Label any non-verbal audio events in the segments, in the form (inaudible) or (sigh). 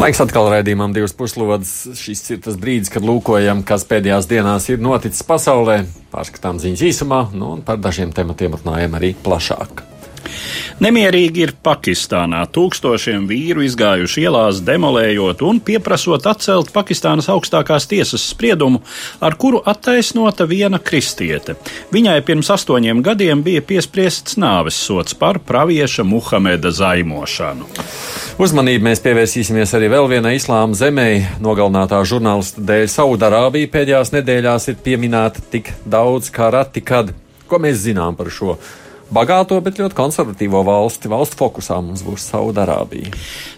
Laiks atkal raidījumam divas puslodes. Šis ir tas brīdis, kad lūkojam, kas pēdējās dienās ir noticis pasaulē. Pārskatām ziņas īsumā, nu, un par dažiem tematiem runājam arī plašāk. Nemierīgi ir Pakistānā. Tūkstošiem vīru izgājuši ielās, demolējot un pieprasot atcelt Pakistānas augstākās tiesas spriedumu, ar kuru attaisnota viena kristiete. Viņai pirms astoņiem gadiem bija piespriests nāves sots par pravieša Muhameda zaimošanu. Uzmanību mēs pievērsīsimies arī vēl vienai islāma zemē. Nogalinātā žurnālista dēļ Saudārābija pēdējās nedēļās ir pieminēta tik daudz kā rati, kad. Ko mēs zinām par šo? Bagāto, bet ļoti konservatīvo valsti. Valstu fokusā mums būs Saudārābija.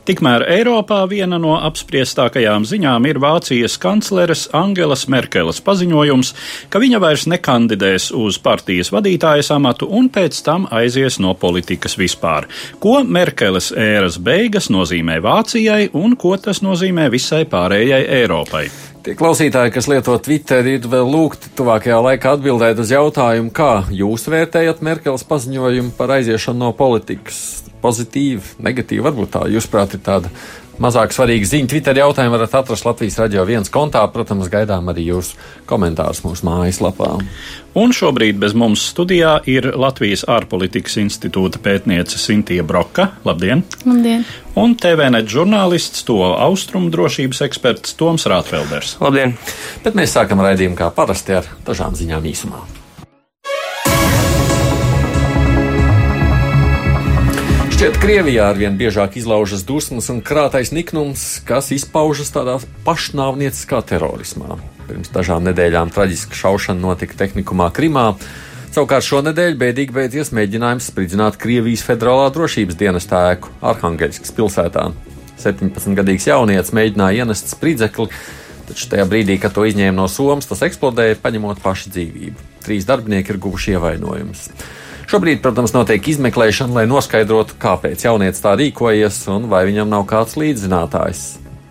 Tikmēr Eiropā viena no apspriestākajām ziņām ir Vācijas kancleres Angelas Merkeles paziņojums, ka viņa vairs nekandidēs uz partijas vadītājas amatu un pēc tam aizies no politikas vispār. Ko Merkeles ēras beigas nozīmē Vācijai un ko tas nozīmē visai pārējai Eiropai? Tie klausītāji, kas lieto Twitter, ir vēl lūgti tuvākajā laikā atbildēt uz jautājumu, kā jūs vērtējat Merkeles paziņojumu par aiziešanu no politikas. Pozitīvi, negatīvi, varbūt tā, jūsuprāt, ir tāda mazāk svarīga ziņa. Twitter jautājumu varat atrast Latvijas radio viens kontā. Protams, gaidām arī jūsu komentārus mūsu mājaslapā. Un šobrīd bez mums studijā ir Latvijas ārpolitikas institūta pētniece Sintīna Broka. Labdien! Labdien! Un TVNet žurnālists, to austrumu drošības eksperts Toms Rātvelders. Labdien! Bet mēs sākam raidījumu kā parasti ar dažām ziņām īsumā. Šķiet, Krievijā arvien biežāk izlaužas dusmas un krātais niknums, kas izpaužas tādā pašnāvnieciskā terorismā. Pirms dažām nedēļām traģiska šaušana notika tehnikumā Krimā. Savukārt šonadēļ bēdīgi beidzies mēģinājums spridzināt Krievijas federālā drošības dienesta ēku Arhangelskas pilsētā. 17-gadīgs jaunietis mēģināja ienest spridzekli, taču tajā brīdī, kad to izņēma no somas, tas eksplodēja, paņemot pašu dzīvību. Trīs darbinieki ir guvuši ievainojumus. Šobrīd, protams, notiek izmeklēšana, lai noskaidrotu, kāpēc jaunietis tā rīkojies un vai viņam nav kāds līdzzinātājs.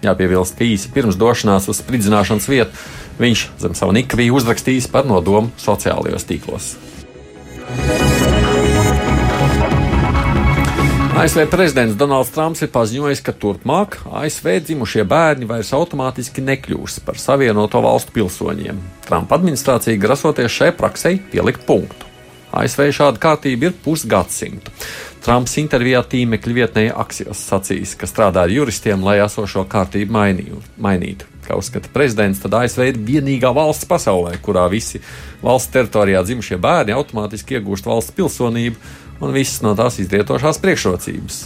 Jāpiebilst, ka īsi pirms došanās uz spridzināšanas vietu viņš zem savu niku bija uzrakstījis par nodomu sociālajos tīklos. ASV prezidents Donalds Trumps ir paziņojis, ka turpmāk ASV dzimušie bērni vairs automātiski nekļūs par savienoto valstu pilsoņiem. Trumpa administrācija grasoties šai praksei pielikt punktu. ASV šāda kārtība ir pusgadsimtu. Trumps intervijā tīmekļa vietnē Axios sacīs, ka strādā ar juristiem, lai esošo kārtību mainīju, mainītu. Kā uzskata prezidents, tad ASV ir vienīgā valsts pasaulē, kurā visi valsts teritorijā dzimušie bērni automātiski iegūst valsts pilsonību un visas no tās izrietošās priekšrocības.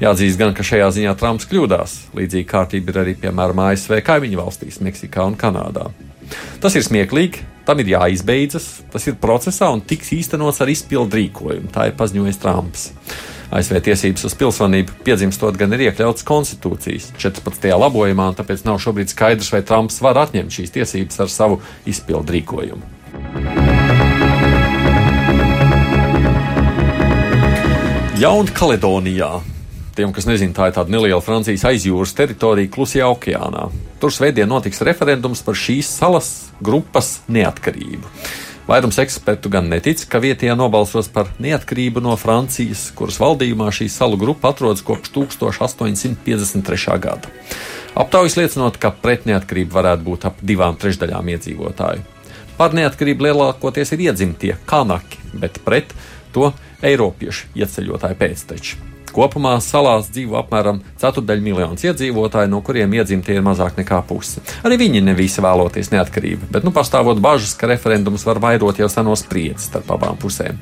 Jāatzīst gan, ka šajā ziņā Trumps kļūdās. Līdzīga kārtība ir arī piemēram ASV kaimiņu valstīs, Meksikā un Kanādā. Tas ir smieklīgi, tam ir jāizbeidzas, tas ir procesā un tiks īstenots ar izpildu rīkojumu. Tā ir paziņojis Trumps. ASV tiesības uz pilsonību piedzimstot gan ir iekļautas konstitūcijas 14. labojumā, un tāpēc nav šobrīd skaidrs, vai Trumps var atņemt šīs tiesības ar savu izpildu rīkojumu. Jaunkaledonijā. Tiem, kas nezina, tā ir tāda neliela Francijas aizjūras teritorija Klusajā okeānā. Tur svētdien notiks referendums par šīs salas grupas neatkarību. Vairums ekspertu gan netic, ka vietējā nobalsos par neatkarību no Francijas, kuras valdījumā šī salu grupa atrodas kopš 1853. gada. Aptaujas liecinot, ka pret neatkarību varētu būt ap divām trešdaļām iedzīvotāju. Par neatkarību lielākoties ir iedzimtie kanaki, bet pret to Eiropiešu ieceļotāju pēcteči. Kopumā salās dzīvo apmēram ceturdaļa miljonus iedzīvotāju, no kuriem iedzimtie ir mazāk nekā puse. Arī viņi ne visi vēloties neatkarību, bet nu pastāvot bažas, ka referendums var vairot jau seno spriedzi starp abām pusēm.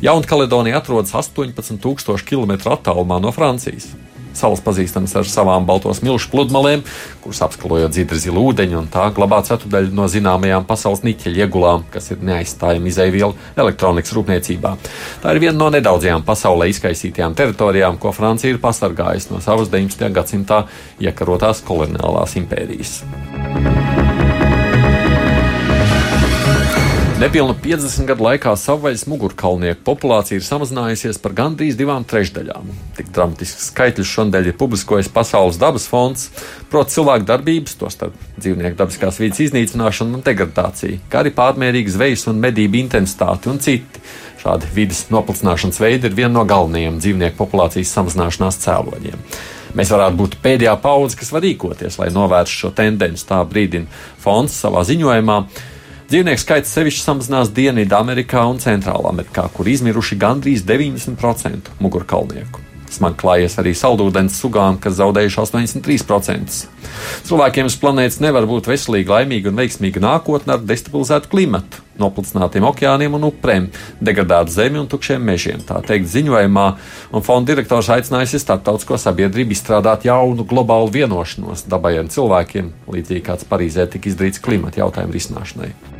Jaunkaledonija atrodas 18,000 km attālumā no Francijas. Salas pazīstams ar savām balto smilšu pludmalēm, kuras apskalojot dzidri zilu ūdeņu, un tā glabā ceturdaļu no zināmajām pasaules niķeļa iegulām, kas ir neaizstājama izēviela elektronikas rūpniecībā. Tā ir viena no nedaudzajām pasaulē izkaisītajām teritorijām, ko Francija ir pasargājusi no savas 19. gadsimtā iekarotās koloniālās impērijas. Nepilnu 50 gadu laikā savvaļas mugurkaulnieku populācija ir samazinājusies par gandrīz divām trešdaļām. Tik dramatisks skaitļus šodien ir publiskojis Pasaules dabas fonds, proti cilvēku darbības, tostarp dzīvnieku dabiskās vidas iznīcināšanu un degradāciju, kā arī pārmērīga zvejas un medību intensitāte un citi. Šādi vidas noplicināšanas veidi ir viena no galvenajiem dzīvnieku populācijas samazināšanās cēloņiem. Mēs varētu būt pēdējā paudze, kas var rīkoties, lai novērstu šo tendenci. Tā brīdina fonds savā ziņojumā. Dzīvnieku skaits sevišķi samazinās Dienvidamerikā un Centrālā Amerikā, kur izmiruši gandrīz 90% mugurkaulnieku. Smagi klājies arī saldūdens sugām, kas zaudējuši 83%. Cilvēkiem uz planētas nevar būt veselīga, laimīga un veiksmīga nākotne ar destabilizētu klimatu, noplicinātiem okeāniem un uprēm, degradētu zemi un tukšiem mežiem. Tā teikt ziņojumā, un fonda direktors aicinājusi starptautisko sabiedrību izstrādāt jaunu globālu vienošanos dabai un cilvēkiem, līdzīgi kāds Parīzē tika izdarīts klimata jautājumu risināšanai.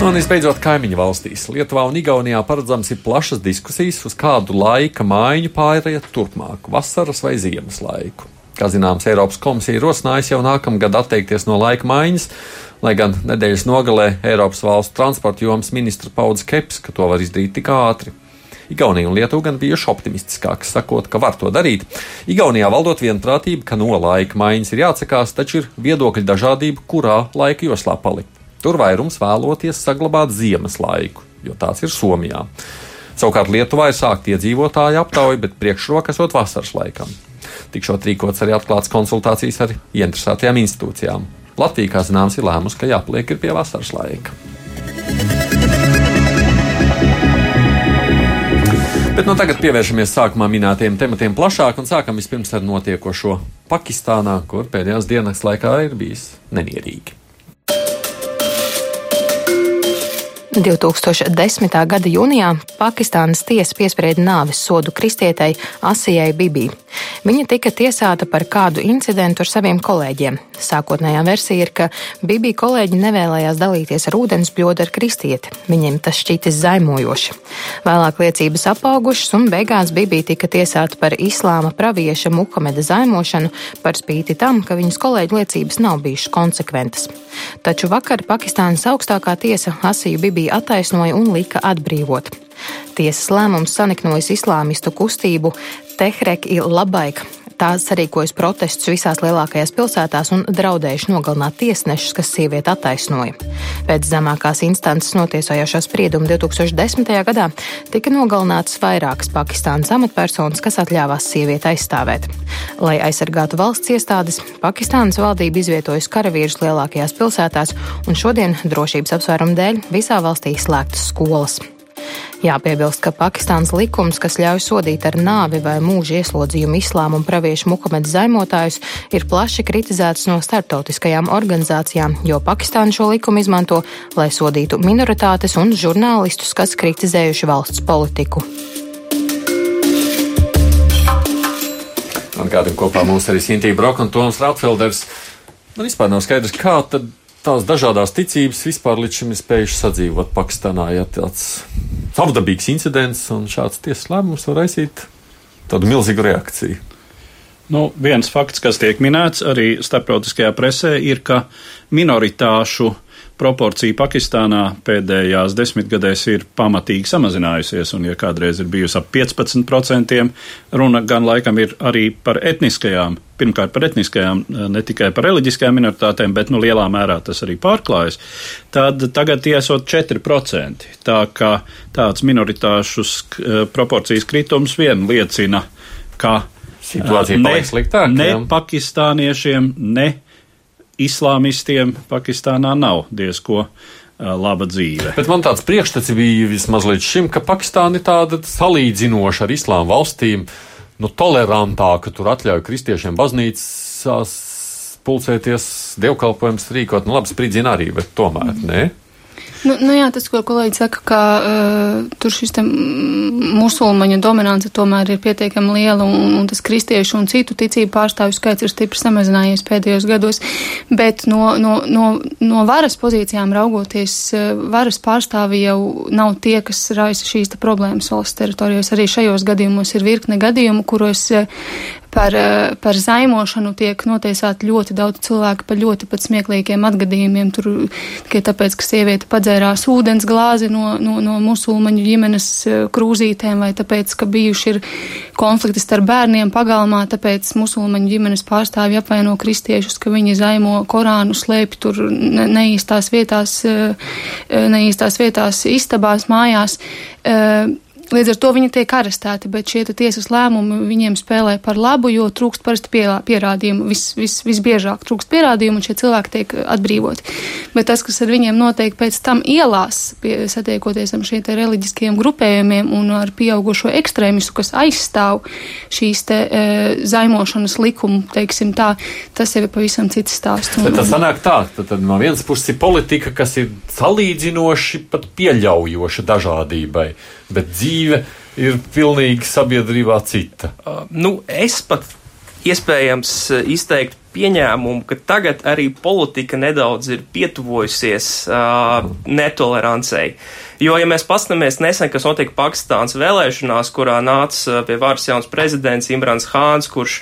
Un visbeidzot, kaimiņu valstīs Lietuvā un Igaunijā paredzams ir plašas diskusijas, uz kādu laika maiņu pāriet turpmāk - vasaras vai ziemas laiku. Kā zināms, Eiropas komisija ir rosinājusi jau nākamgad atteikties no laika maiņas, lai gan nedēļas nogalē Eiropas valstu transporta jomas ministra paudz keps, ka to var izdarīt tik ātri. Igaunija un Lietuva gan bijuši optimistiskāki, sakot, ka var to darīt. Igaunijā valdot vienprātība, ka no laika maiņas ir jāatsakās, taču ir viedokļu dažādība, kurā laika joslā palikt. Tur vairums vēloties saglabāt ziemas laiku, jo tāds ir Somijā. Savukārt Lietuvā ir sākta iedzīvotāju aptauja, bet priekšroka esot vasaras laikam. Tikšot rīkots arī atklāts konsultācijas ar ieinteresētajām institūcijām. Latvija, kā zināms, ir lēmusi, ka jāpaliek pie vasaras laika. Bet nu, tagad pievēršamies sākumā minētajiem tematiem plašāk un sākam vispirms ar notiekošo Pakistānā, kur pēdējās dienas laikā ir bijis nemierīgi. 2010. gada jūnijā Pakistānas tiesa piesprieda nāves sodu kristietei Asijai Bibī. Viņa tika tiesāta par kādu incidentu ar saviem kolēģiem. Sākotnējā versija ir, ka Bibī kolēģi nevēlējās dalīties ar ūdens bļodu ar kristieti. Viņiem tas šķitis zaimojoši. Vēlāk liecības apaugušas un beigās Bibī tika tiesāta par islāma pravieša Muhameda zaimošanu par spīti tam, ka viņas kolēģi liecības nav bijušas konsekventas. Taču vakar Pakistānas augstākā tiesa Asiju Bibī bija attaisnoja un lika atbrīvot. Tiesas lēmums saniknojas islāmistu kustību Tehrek il Labaik. Tās sarīkojas protestus visās lielākajās pilsētās un draudējuši nogalināt tiesnešus, kas sievieti attaisnoja. Pēc zemākās instances notiesojošā sprieduma 2010. gadā tika nogalinātas vairākas Pakistānas amatpersonas, kas atļāvās sievieti aizstāvēt. Lai aizsargātu valsts iestādes, Pakistānas valdība izvietojusi karavīrus lielākajās pilsētās, un šodien drošības apsvērumu dēļ visā valstī slēgtas skolas. Jāpiebilst, ka Pakistāns likums, kas ļauj sodīt ar nāvi vai mūža ieslodzījumu islāmu un praviešu Muhameda zaimotājus, ir plaši kritizēts no starptautiskajām organizācijām, jo Pakistāna šo likumu izmanto, lai sodītu minoritātes un žurnālistus, kas kritizējuši valsts politiku. Atgādājot, kopā mums arī Sintīna Broka un Toms Ratfelders. Man vispār nav skaidrs, kā tad tās dažādas ticības vispār līdz šim ir spējušas sadzīvot Pakistānā. Ja tāds savdabīgs incidents un šāds tiesas lēmums var raisīt tādu milzīgu reakciju. Nu, viens fakts, kas tiek minēts arī starptautiskajā presē, ir, ka minoritāšu proporcija Pakistānā pēdējās desmitgadēs ir pamatīgi samazinājusies, un ja kādreiz ir bijusi ap 15%, runa gan laikam ir arī par etniskajām, pirmkārt par etniskajām, ne tikai par reliģiskajām minoritātēm, bet nu lielā mērā tas arī pārklājas, tad tagad tiesot 4%. Tā kā tāds minoritāšu proporcijas kritums vien liecina, ka situācija ne, sliktāk, ne pakistāniešiem, ne islāmistiem Pakistānā nav diezko laba dzīve. Bet man tāds priekšstats bija vismaz līdz šim, ka Pakistāna ir tāda salīdzinoša ar islāma valstīm, nu, tolerantāka, tur atļauj kristiešiem baznīcās pulcēties, dievkalpojums rīkot, nu, labi, spridzina arī, bet tomēr, nē. Nu, nu jā, tas, ko kolēģis saka, ka uh, tur šis musulmaņu dominance tomēr ir pietiekami liela un, un tas kristiešu un citu ticību pārstāvju skaits ir stipri samazinājies pēdējos gados, bet no, no, no, no varas pozīcijām raugoties, uh, varas pārstāvi jau nav tie, kas raisa šīs problēmas valsts teritorijos. Arī šajos gadījumos ir virkne gadījumu, kuros uh, par, eh, par zaimošanu tiek notiesāti ļoti daudz cilvēku par ļoti pat smieklīgiem atgadījumiem. Tur tikai tāpēc, ka sieviete padzērās ūdens glāzi no, no, no musulmaņu ģimenes eh, krūzītēm, vai tāpēc, ka bijuši ir konflikti starp bērniem pagalmā, tāpēc musulmaņu ģimenes pārstāvji apvaino kristiešus, ka viņi zaimo Korānu, slēpj tur neīstās vietās, eh, neīstās vietās istabās, mājās. Līdz ar to viņi tiek arestēti, bet šie tiesas lēmumi viņiem spēlē par labu, jo trūkst parasti pierādījumu. Vis, vis, visbiežāk trūkst pierādījumu, un šie cilvēki tiek atbrīvoti. Bet tas, kas ar viņiem notiek pēc tam ielās, pie, satiekoties ar šiem reliģiskajiem grupējumiem un ar pieaugušo ekstrēmistu, kas aizstāv šīs te e, zaimošanas likumu, teiksim tā, tas jau ir pavisam cits stāsts. Bet tas sanāk tā, tad, tad no vienas puses ir politika, kas ir salīdzinoši pat pieļaujoša dažādībai bet dzīve ir pilnīgi sabiedrībā cita. Uh, nu, es pat iespējams uh, izteikt pieņēmumu, ka tagad arī politika nedaudz ir pietuvojusies uh, netolerancei. Jo, ja mēs paskatāmies nesen, kas notika Pakistānas vēlēšanās, kurā nāca uh, pie varas jauns prezidents Imrans Hāns, kurš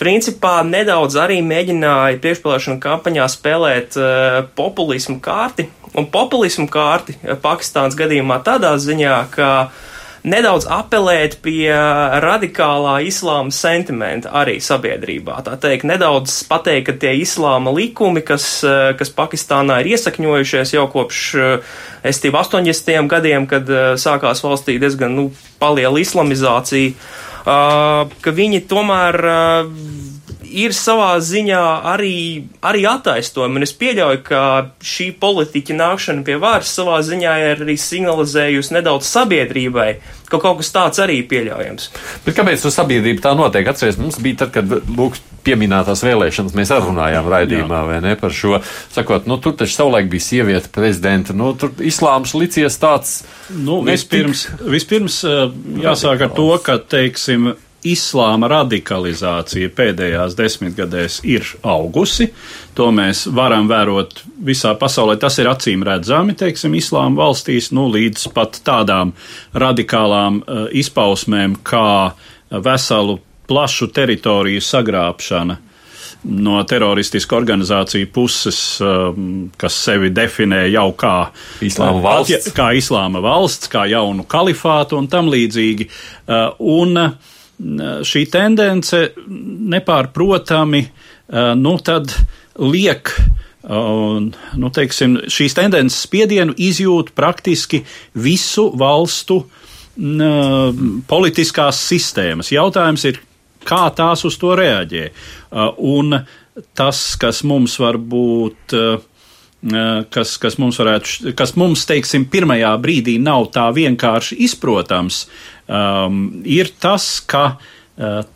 principā nedaudz arī mēģināja priekšpēlēšana kampaņā spēlēt uh, populismu kārti, un populismu kārti Pakistānas gadījumā tādā ziņā, ka nedaudz apelēt pie radikālā islāma sentimenta arī sabiedrībā. Tā teikt, nedaudz pateikt, ka tie islāma likumi, kas, kas Pakistānā ir iesakņojušies jau kopš estību 80. gadiem, kad sākās valstī diezgan nu, paliela islamizācija, ka viņi tomēr ir savā ziņā arī, arī attaisnojumi. Un es pieļauju, ka šī politiķa nākšana pie varas savā ziņā ir arī signalizējusi nedaudz sabiedrībai, ka kaut kas tāds arī ir pieļaujams. Bet kāpēc tur sabiedrība tā notiek? Atcerieties, mums bija tad, kad lūk, pieminētās vēlēšanas, mēs runājām raidījumā, Jā. vai ne, par šo, sakot, nu, tur taču savulaik bija sieviete prezidenta, nu, tur islāms licies tāds. Nu, vispirms, vispirms jāsāk ar to, ka, teiksim, islāma radikalizācija pēdējās desmitgadēs ir augusi. To mēs varam vērot visā pasaulē. Tas ir acīm redzami, teiksim, islāma valstīs, nu, līdz pat tādām radikālām uh, izpausmēm kā veselu plašu teritoriju sagrābšana no teroristisku organizāciju puses, um, kas sevi definē jau kā islāma valsts, kā, islāma valsts, kā jaunu kalifātu un tam līdzīgi. Uh, un, šī tendence nepārprotami nu, liek. Nu, teiksim, šīs tendences spiedienu izjūt praktiski visu valstu politiskās sistēmas. Jautājums ir, kā tās uz to reaģē. Un tas, kas mums var būt kas, kas mums varētu, kas mums, teiksim, pirmajā brīdī nav tā vienkārši izprotams, um, ir tas, ka uh,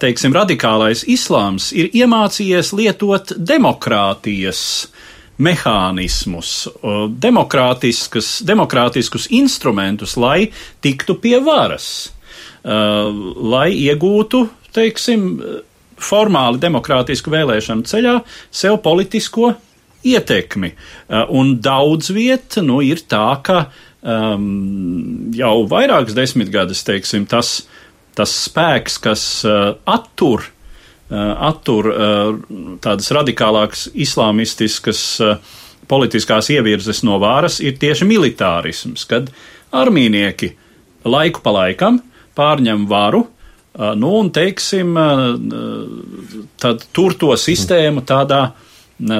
teiksim, radikālais islāms ir iemācījies lietot demokrātijas mehānismus, demokrātiskus instrumentus, lai tiktu pie varas, uh, lai iegūtu, teiksim, formāli demokrātisku vēlēšanu ceļā sev politisko ietekmi. Uh, un daudz vieta nu, ir tā, ka um, jau vairākas desmitgades, teiksim, tas, tas spēks, kas uh, attur, uh, attur uh, tādas radikālākas islāmistiskas uh, politiskās ievirzes no vāras, ir tieši militārisms, kad armīnieki laiku pa laikam pārņem varu, uh, nu, un, teiksim, uh, tad tur to sistēmu tādā,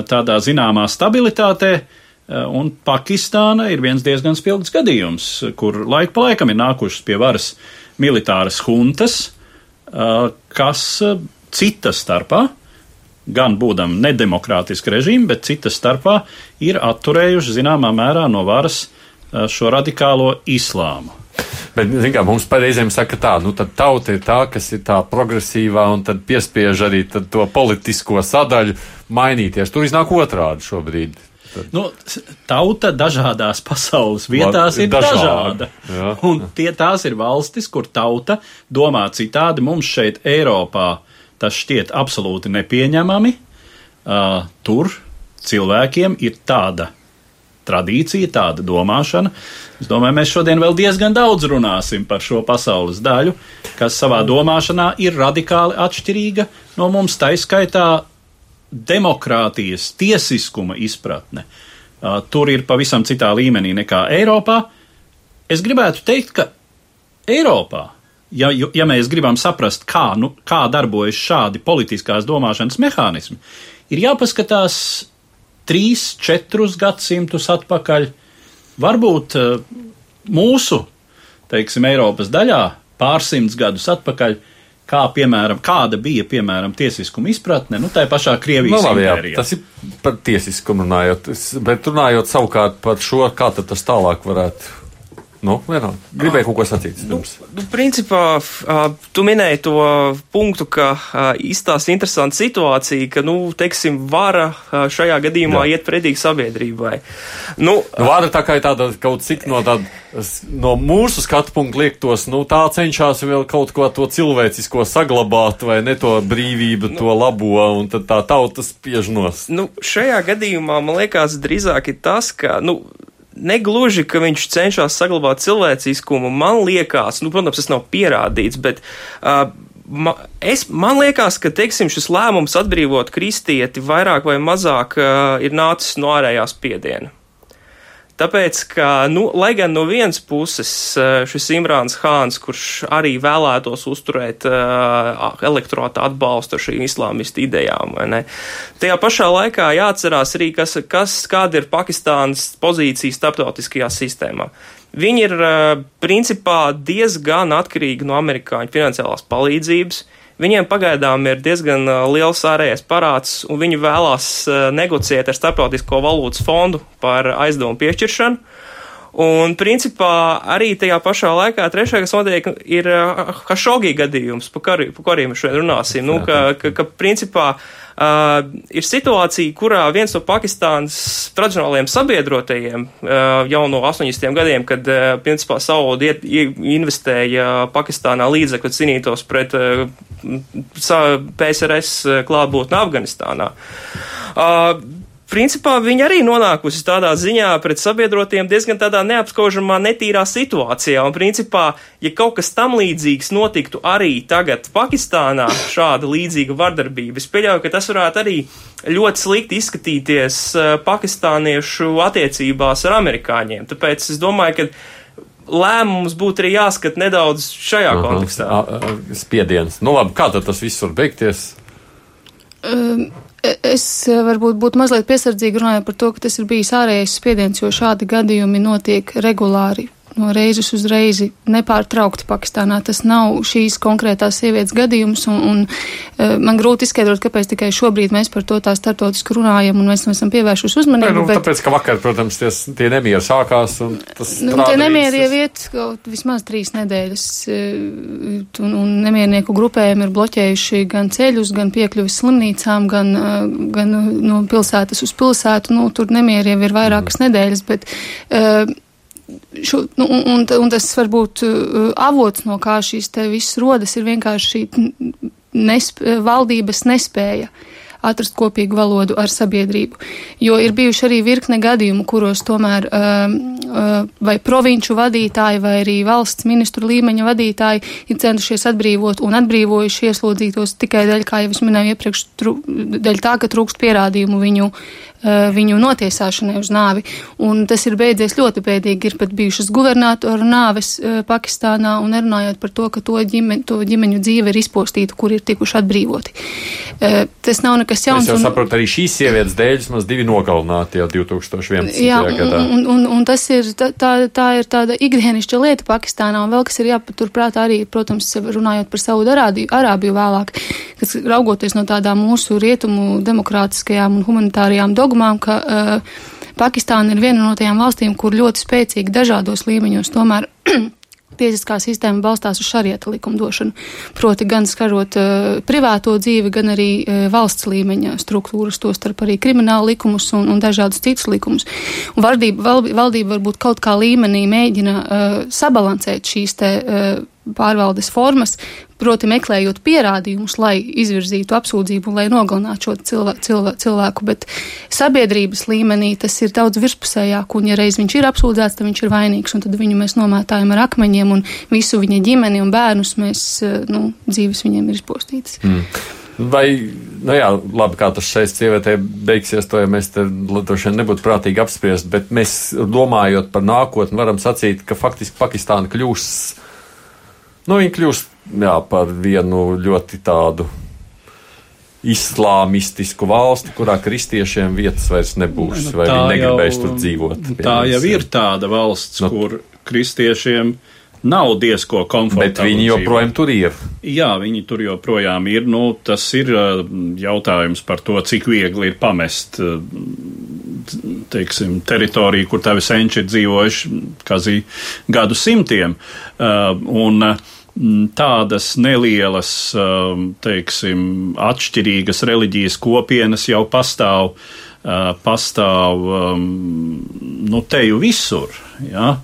tādā zināmā stabilitātē, uh, un Pakistāna ir viens diezgan spilgts gadījums, kur laika pa laikam ir nākušas pie varas militāras huntas, eh, kas eh, cita starpā, gan būdam nedemokrātiski režīmi, bet cita starpā ir atturējuši zināmā mērā no varas šo radikālo islāmu. Bet, kā mums pareizēm saka, tā, nu tad tauta ir tā, kas ir tā progresīvā un tad piespiež arī tad to politisko sadaļu mainīties. Tur iznāk otrādi šobrīd. Nu, tauta dažādās pasaules vietās ir dažāda. dažāda. Un tie tās ir valstis, kur tauta domā citādi. Mums šeit Eiropā tas šķiet absolūti nepieņemami. Uh, tur cilvēkiem ir tāda tradīcija, tāda domāšana. Es domāju, mēs šodien vēl diezgan daudz runāsim par šo pasaules daļu, kas savā domāšanā ir radikāli atšķirīga no mums, taiskaitā demokrātijas, tiesiskuma izpratne. Uh, tur ir pavisam citā līmenī nekā Eiropā. Es gribētu teikt, ka Eiropā, ja, ja mēs gribam saprast, kā, nu, kā darbojas šādi politiskās domāšanas mehānismi, ir jāpaskatās trīs, četrus gadsimtus atpakaļ. Varbūt uh, mūsu, teiksim, Eiropas daļā pārsimts gadus atpakaļ kā piemēram, kāda bija piemēram tiesiskuma izpratne, nu tā pašā Krievijas nu, labi, jā, impērijā. tas ir par tiesiskumu runājot, bet runājot savukārt par šo, kā tas tālāk varētu. Nu, vienalga. Gribēju kaut ko sacīt. Nu, nu, principā, tu minēji to punktu, ka izstāsta interesanta situācija, ka, nu, teiksim, vara šajā gadījumā Jā. iet pretīgi sabiedrībai. Nu, nu, vara tā kā ir tāda kaut cik no tāda, no mūsu skatu punkta liektos, nu, tā cenšas vēl kaut ko to cilvēcisko saglabāt, vai ne to brīvību, nu, to labo, un tad tā tauta spiež nos. Nu, šajā gadījumā man liekas drīzāk ir tas, ka, nu, negluži, ka viņš cenšas saglabāt cilvēciskumu. Man liekas, nu, protams, tas nav pierādīts, bet. Uh, Ma, es, man liekas, ka teiksim, šis lēmums atbrīvot kristieti vairāk vai mazāk uh, ir nācis no ārējās piediena. Tāpēc, ka, nu, lai gan no vienas puses eh, šis Imrāns Hāns, kurš arī vēlētos uzturēt uh, elektorāta atbalstu šīm islāmistu idejām, ne, tajā pašā laikā jāatcerās arī, kas, kas, kāda ir Pakistānas pozīcija starptautiskajā sistēmā. Viņi ir uh, principā diezgan atkarīgi no amerikāņu finansiālās palīdzības. Uh, Viņiem pagaidām ir diezgan liels ārējais parāds, un viņi vēlās negociēt ar Startautisko valūtas fondu par aizdevumu piešķiršanu. Un, principā, arī tajā pašā laikā trešajā, kas notiek, ir Hašogī gadījums, par ko arī mēs šodien runāsim. Nu, ka, ka, ka, principā, uh, ir situācija, kurā viens no Pakistānas tradicionālajiem sabiedrotajiem uh, jau no 80. gadiem, kad, uh, principā, Saudi investēja Pakistānā līdzekļus cīnītos pret uh, PSRS klātbūtni Afganistānā. Uh, principā viņa arī nonākusi tādā ziņā pret sabiedrotiem diezgan tādā neapskaužamā, netīrā situācijā. Un, principā, ja kaut kas tam līdzīgs notiktu arī tagad Pakistānā, šāda līdzīga vardarbība, es pieļauju, ka tas varētu arī ļoti slikti izskatīties uh, pakistāniešu attiecībās ar amerikāņiem. Tāpēc es domāju, ka lēmums būtu arī jāskat nedaudz šajā Aha, kontekstā. Spiediens. Nu labi, kā tad tas viss var beigties? Um, Es eh, varbūt būtu mazliet piesardzīga runājot par to, ka tas ir bijis ārējais spiediens, jo šādi gadījumi notiek regulāri no reizes uz reizi nepārtraukti Pakistānā. Tas nav šīs konkrētās sievietes gadījums, un, un uh, man grūti izskaidrot, kāpēc tikai šobrīd mēs par to tā startautiski runājam, un mēs esam pievēršuši uzmanību. Nu, bet, tāpēc, ka vakar, protams, ties, tie nemieri sākās, un tas nu, tie nemieri jau iet kaut vismaz trīs nedēļas, uh, un, un nemiernieku grupējumi ir bloķējuši gan ceļus, gan piekļuvis slimnīcām, gan, uh, gan no pilsētas uz pilsētu. Nu, tur nemieri jau ir vairākas mm. nedēļas, bet uh, Šo, nu, un, un tas varbūt uh, avots, no kā šīs te viss rodas, ir vienkārši nesp valdības nespēja atrast kopīgu valodu ar sabiedrību. Jo ir bijuši arī virkne gadījumu, kuros tomēr um, uh, vai provinču vadītāji vai arī valsts ministru līmeņa vadītāji ir centušies atbrīvot un atbrīvojuši ieslodzītos tikai dēļ, kā jau es minēju iepriekš, dēļ tā, ka trūkst pierādījumu viņu Eh, viņu notiesāšanai uz nāvi. Un tas ir beidzies ļoti bēdīgi. Ir pat bijušas guvernatoru nāves eh, Pakistānā un nerunājot par to, ka to, ģime, to ģimeņu dzīve ir izpostīta, kur ir tikuši atbrīvoti. Eh, tas nav nekas jauns. Es jau un, saprotu, arī šīs sievietes dēļ vismaz divi nogalināti jau 2011. Jā, gadā. Un, un, un tas ir, tā, tā, ir tāda ikdienišķa lieta Pakistānā, un vēl kas ir jāpaturprāt arī, protams, runājot par Saudu Arābiju, Arābiju vēlāk, kas raugoties no tādām mūsu rietumu demokrātiskajām un humanitārajām dogmām, dogmām, ka uh, Pakistāna ir viena no tajām valstīm, kur ļoti spēcīgi dažādos līmeņos tomēr (clears throat) tiesiskā sistēma balstās uz šarieta likumdošanu, proti gan skarot uh, privāto dzīvi, gan arī uh, valsts līmeņa struktūras, to starp arī kriminālu likumus un, un dažādus citus likumus. Un valdība, val, valdība varbūt kaut kā līmenī mēģina uh, sabalansēt šīs te uh, pārvaldes formas, proti meklējot pierādījumus, lai izvirzītu apsūdzību un lai nogalinātu šo cilvēku, cilvēku, cilvēku, bet sabiedrības līmenī tas ir daudz virspusējāk, un ja reiz viņš ir apsūdzēts, tad viņš ir vainīgs, un tad viņu mēs nomētājam ar akmeņiem, un visu viņa ģimeni un bērnus mēs, nu, dzīves viņiem ir izpostītas. Mm. Vai, nu jā, labi, kā tas šeit sievietē beigsies, to ja mēs te droši vien nebūtu prātīgi apspriest, bet mēs domājot par nākotni, varam sacīt, ka faktiski Pakistāna kļūs, nu, viņa kļūs, jā, par vienu ļoti tādu islāmistisku valsti, kurā kristiešiem vietas vairs nebūs, nu, vai viņi negribēs tur dzīvot. Tā jau ir tāda valsts, nu, kur kristiešiem nav diezko komfortabli. Bet viņi joprojām dzīvot. tur ir. Jā, viņi tur joprojām ir. Nu, tas ir uh, jautājums par to, cik viegli ir pamest uh, teiksim, teritoriju, kur tavi senči ir dzīvojuši kazī gadu simtiem. Uh, un, tādas nelielas, teiksim, atšķirīgas reliģijas kopienas jau pastāv, pastāv nu, teju visur. Ja?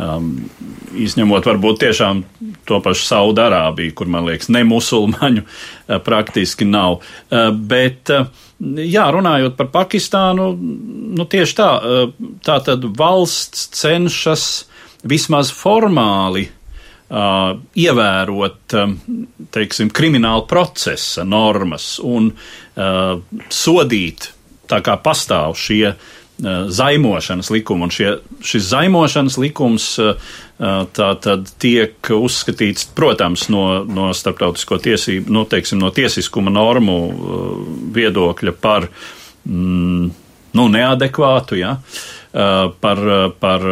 Um, izņemot varbūt tiešām to pašu Saudārābiju, kur man liekas, ne musulmaņu uh, praktiski nav. Uh, bet, uh, jā, runājot par Pakistānu, nu tieši tā, uh, tā tad valsts cenšas vismaz formāli uh, ievērot, um, teiksim, krimināla procesa normas un uh, sodīt tā kā pastāv šie uh, zaimošanas likumu, un šie, šis zaimošanas likums tā tad tiek uzskatīts, protams, no, no starptautisko tiesību, nu, teiksim, no tiesiskuma normu viedokļa par, mm, nu, neadekvātu, ja, par, par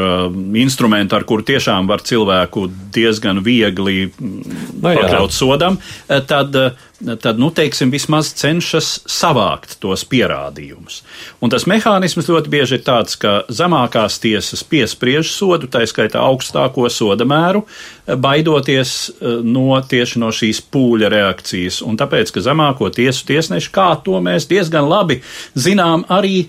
instrumentu, ar kuru tiešām var cilvēku diezgan viegli no, nu pakļaut sodam, tad tad, nu, teiksim, vismaz cenšas savākt tos pierādījumus. Un tas mehānisms ļoti bieži ir tāds, ka zemākās tiesas piespriež sodu, tā skaitā augstāko soda mēru, baidoties eh, no tieši no šīs pūļa reakcijas. Un tāpēc, ka zemāko tiesu tiesneši, kā to mēs diezgan labi zinām arī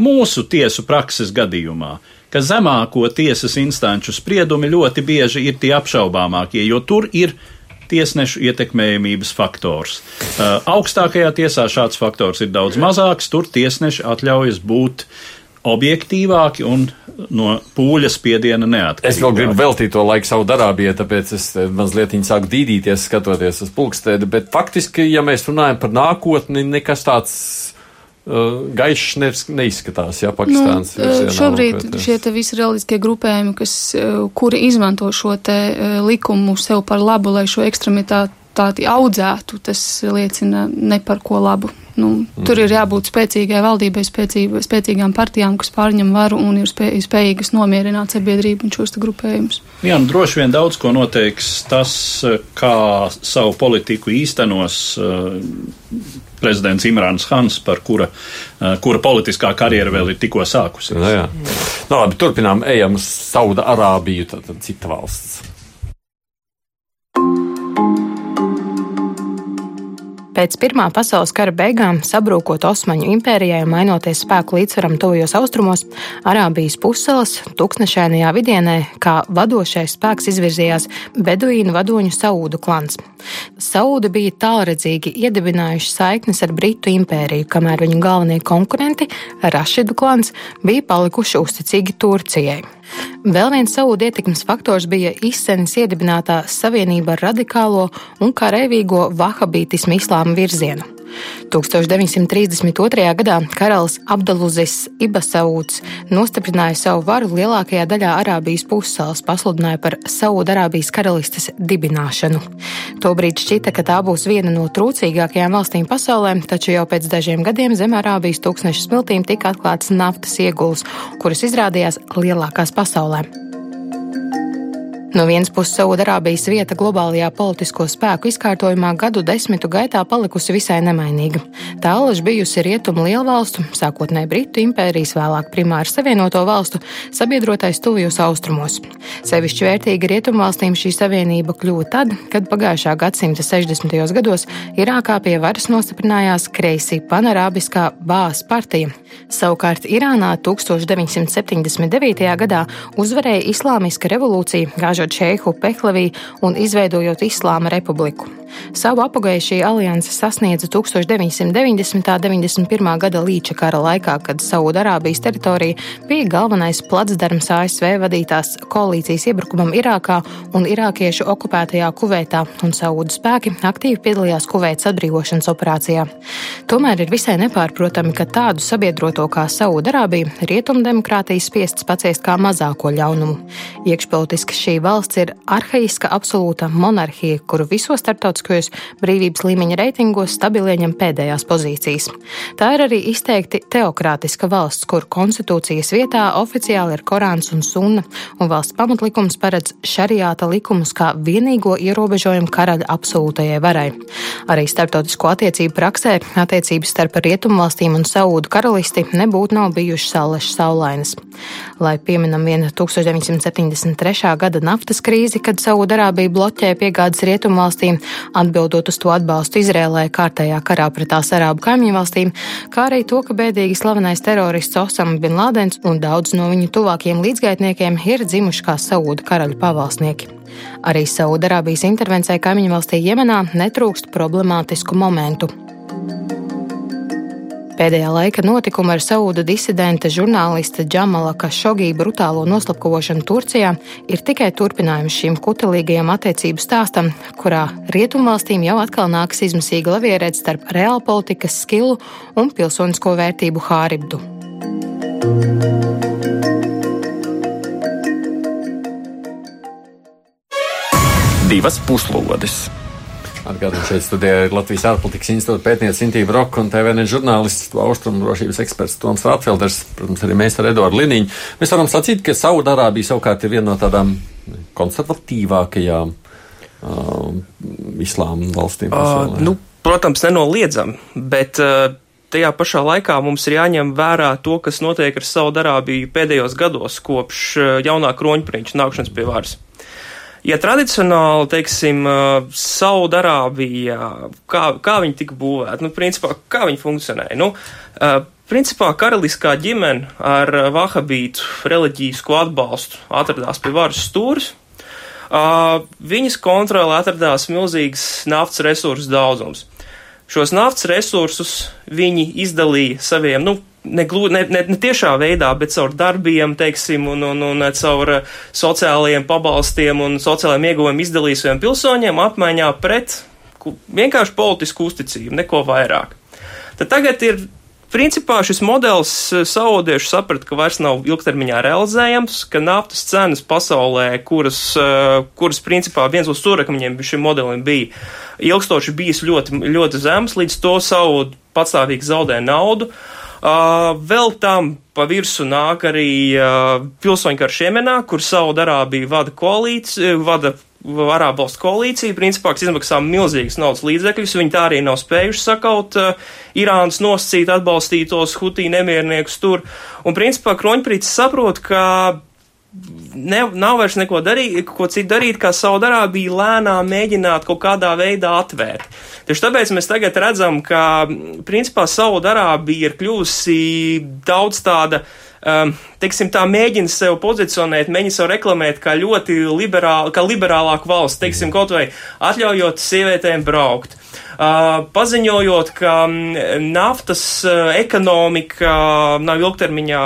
mūsu tiesu prakses gadījumā, ka zemāko tiesas instanču spriedumi ļoti bieži ir tie apšaubāmākie, jo tur ir tiesnešu ietekmējamības faktors. Uh, augstākajā tiesā šāds faktors ir daudz mazāks, tur tiesneši atļaujas būt objektīvāki un no pūļa spiediena neatkarīgi. Es vēl gribu veltīt to laiku savu darābijai, tāpēc es mazliet sāku dīdīties, skatoties uz pulkstēdi, bet faktiski, ja mēs runājam par nākotni, nekas tāds gaišs ne, neizskatās, ja Pakistāns nu, ir. Šobrīd šie te visi reliģiskie grupējumi, kas, kuri izmanto šo te likumu sev par labu, lai šo ekstremitāti audzētu, tas liecina ne par ko labu. Nu, mm. Tur ir jābūt spēcīgai valdībai, spēcīgai, spēcīgām partijām, kas pārņem varu un ir spē, spējīgas nomierināt sabiedrību un šos grupējumus. Jā, nu, droši vien daudz ko noteiks tas, kā savu politiku īstenos prezidents Imrāns Hans, par kura, eh, kura politiskā karjera vēl ir tikko sākusies. No, nu jā. no, labi, turpinām, ejam uz Sauda Arābiju, tad, cita valsts. Pēc Pirmā pasaules kara beigām, sabrūkot Osmaņu impērijai un mainoties spēku līdzsvaram tuvajos austrumos, Arābijas pussalas tūkstošainajā vidienē kā vadošais spēks izvirzījās beduīnu vadoņu Saūdu klans. Saūdi bija tālredzīgi iedibinājuši saiknes ar Britu impēriju, kamēr viņu galvenie konkurenti, Rašidu klans, bija palikuši uzticīgi Turcijai. Vēl viens savu ietekmes faktors bija izsenis iedibinātā savienība ar radikālo un karavīgo vahabītismu islāma virzienu. 1932. gadā karalis Abduluzis Ibasauds nostiprināja savu varu lielākajā daļā Arābijas pussalas, pasludināja par Saudārābijas karalistes dibināšanu. Tobrīd šķita, ka tā būs viena no trūcīgākajām valstīm pasaulē, taču jau pēc dažiem gadiem zem Arābijas tūkstneša smiltīm tika atklāts naftas ieguls, kuras izrādījās lielākās pasaulē. No vienas puses, Saudārābijas vieta globālajā politisko spēku izkārtojumā gadu desmitu gaitā palikusi visai nemainīga. Tā alaž bijusi rietumu lielvalstu, sākotnēji Britu impērijas, vēlāk primāri savienoto valstu, sabiedrotais tuvajos austrumos. Sevišķi vērtīga rietumvalstīm šī savienība kļuva tad, kad pagājušā gadsimta 60. gados Irākā pie varas nostiprinājās kreisī panarābiskā Bāzes partija. Savukārt Irānā 1979. gadā uzvarēja islāmiska revolūcija, gāžot apspiežot šeihu Pehlavī un izveidojot Islāma republiku. Savu apgāju šī alianse sasniedza 1990. un 91. gada līča kara laikā, kad Saudarābijas teritorija bija galvenais placdarms ASV vadītās koalīcijas iebrukumam Irākā un irākiešu okupētajā Kuveitā, un Saudu spēki aktīvi piedalījās Kuveitas atbrīvošanas operācijā. Tomēr ir visai nepārprotami, ka tādu sabiedroto kā Saudarābija rietumdemokrātijas spiests paciest kā mazāko ļaunumu. Iekšpolitiski šī valsts ir arhaiska absolūta monarhija, kuru visos starptautiskajos brīvības līmeņa reitingos stabili ieņem pēdējās pozīcijas. Tā ir arī izteikti teokrātiska valsts, kur konstitūcijas vietā oficiāli ir Korāns un Sunna, un valsts pamatlikums paredz šariāta likumus kā vienīgo ierobežojumu karaļa absolūtajai varai. Arī starptautisko attiecību praksē attiecības starp rietumvalstīm un Saūdu karalisti nebūtu nav bijušas salešas saulainas. Lai pieminam vienu 1973. gada naftas krīzi, kad Saūdarābija bloķēja piegādes rietumvalstīm, atbildot uz to atbalstu Izrēlē kārtējā karā pret tās arābu kaimiņu valstīm, kā arī to, ka bēdīgi slavenais terorists Osama Bin Ladens un daudz no viņu tuvākiem līdzgaitniekiem ir dzimuši kā Saūda karaļu pavalsnieki. Arī Saudarābijas intervencijai kaimiņu valstī Jemenā netrūkst problemātisku momentu. Pēdējā laika notikumi ar Saudu disidenta žurnālista Džamala Kašogī brutālo noslapkavošanu Turcijā ir tikai turpinājums šīm kutelīgajam attiecību stāstam, kurā rietumvalstīm jau atkal nākas izmisīga lavierēt starp reālpolitikas skilu un pilsonisko vērtību hāribdu. Divas puslodes! Atgādājot, šeit studijā ir Latvijas ārpolitikas institūta pētniece Intīva Roka un TVN žurnālists, austrumu drošības eksperts Toms Rātfelders, protams, arī mēs ar Eduardu Liniņu. Mēs varam sacīt, ka Saudarābija savukārt ir viena no tādām konservatīvākajām uh, islāma valstīm. Uh, nu, protams, nenoliedzam, bet uh, tajā pašā laikā mums ir jāņem vērā to, kas notiek ar Saudarābiju pēdējos gados kopš jaunā kroņprinča nākšanas pie varas. Ja tradicionāli, teiksim, Saudarābijā, kā, kā viņi tika būvēti, nu, principā, kā viņi funkcionēja? Nu, principā karaliskā ģimene ar vahabītu reliģīsko atbalstu atradās pie varas stūres. Viņas kontrolē atradās milzīgs naftas resursu daudzums. Šos naftas resursus viņi izdalīja saviem, nu, ne, ne, ne, ne tiešā veidā, bet caur darbiem, teiksim, un, un, un caur eh, sociālajiem pabalstiem un sociālajiem ieguvumiem izdalīs saviem pilsoņiem apmaiņā pret vienkārši politisku uzticību, neko vairāk. Tad tagad ir Principā šis modelis eh, saudieši saprata, ka vairs nav ilgtermiņā realizējams, ka naftas cenas pasaulē, kuras, eh, kuras principā viens no stūrakmeņiem šim modelim bija ilgstoši bijis ļoti, ļoti zems, līdz to savu patstāvīgi zaudē naudu. Uh, Uh, vēl tam pa virsmu nāk arī uh, pilsoņu karš Jemenā, kur Saudarābija vada koalīciju, vada Arābu valstu koalīcija, principā, kas izmaksā milzīgas naudas līdzekļus, viņi tā arī nav spējuši sakaut uh, Irānas nosacīt atbalstītos hutī nemierniekus tur, un principā Kroņprīts saprot, ka ne, nav vairs neko darīt, ko citu darīt, kā Saudarābija lēnām mēģināt kaut kādā veidā atvērt. Tieši tāpēc mēs tagad redzam, ka principā Saudarābija ir kļuvusi daudz tāda. Um, teiksim, tā mēģina sev pozicionēt, mēģina sev reklamēt kā ļoti liberāla, kā liberālāku valsts, teiksim, kaut vai atļaujot sievietēm braukt, paziņojot, ka naftas ekonomika nav ilgtermiņā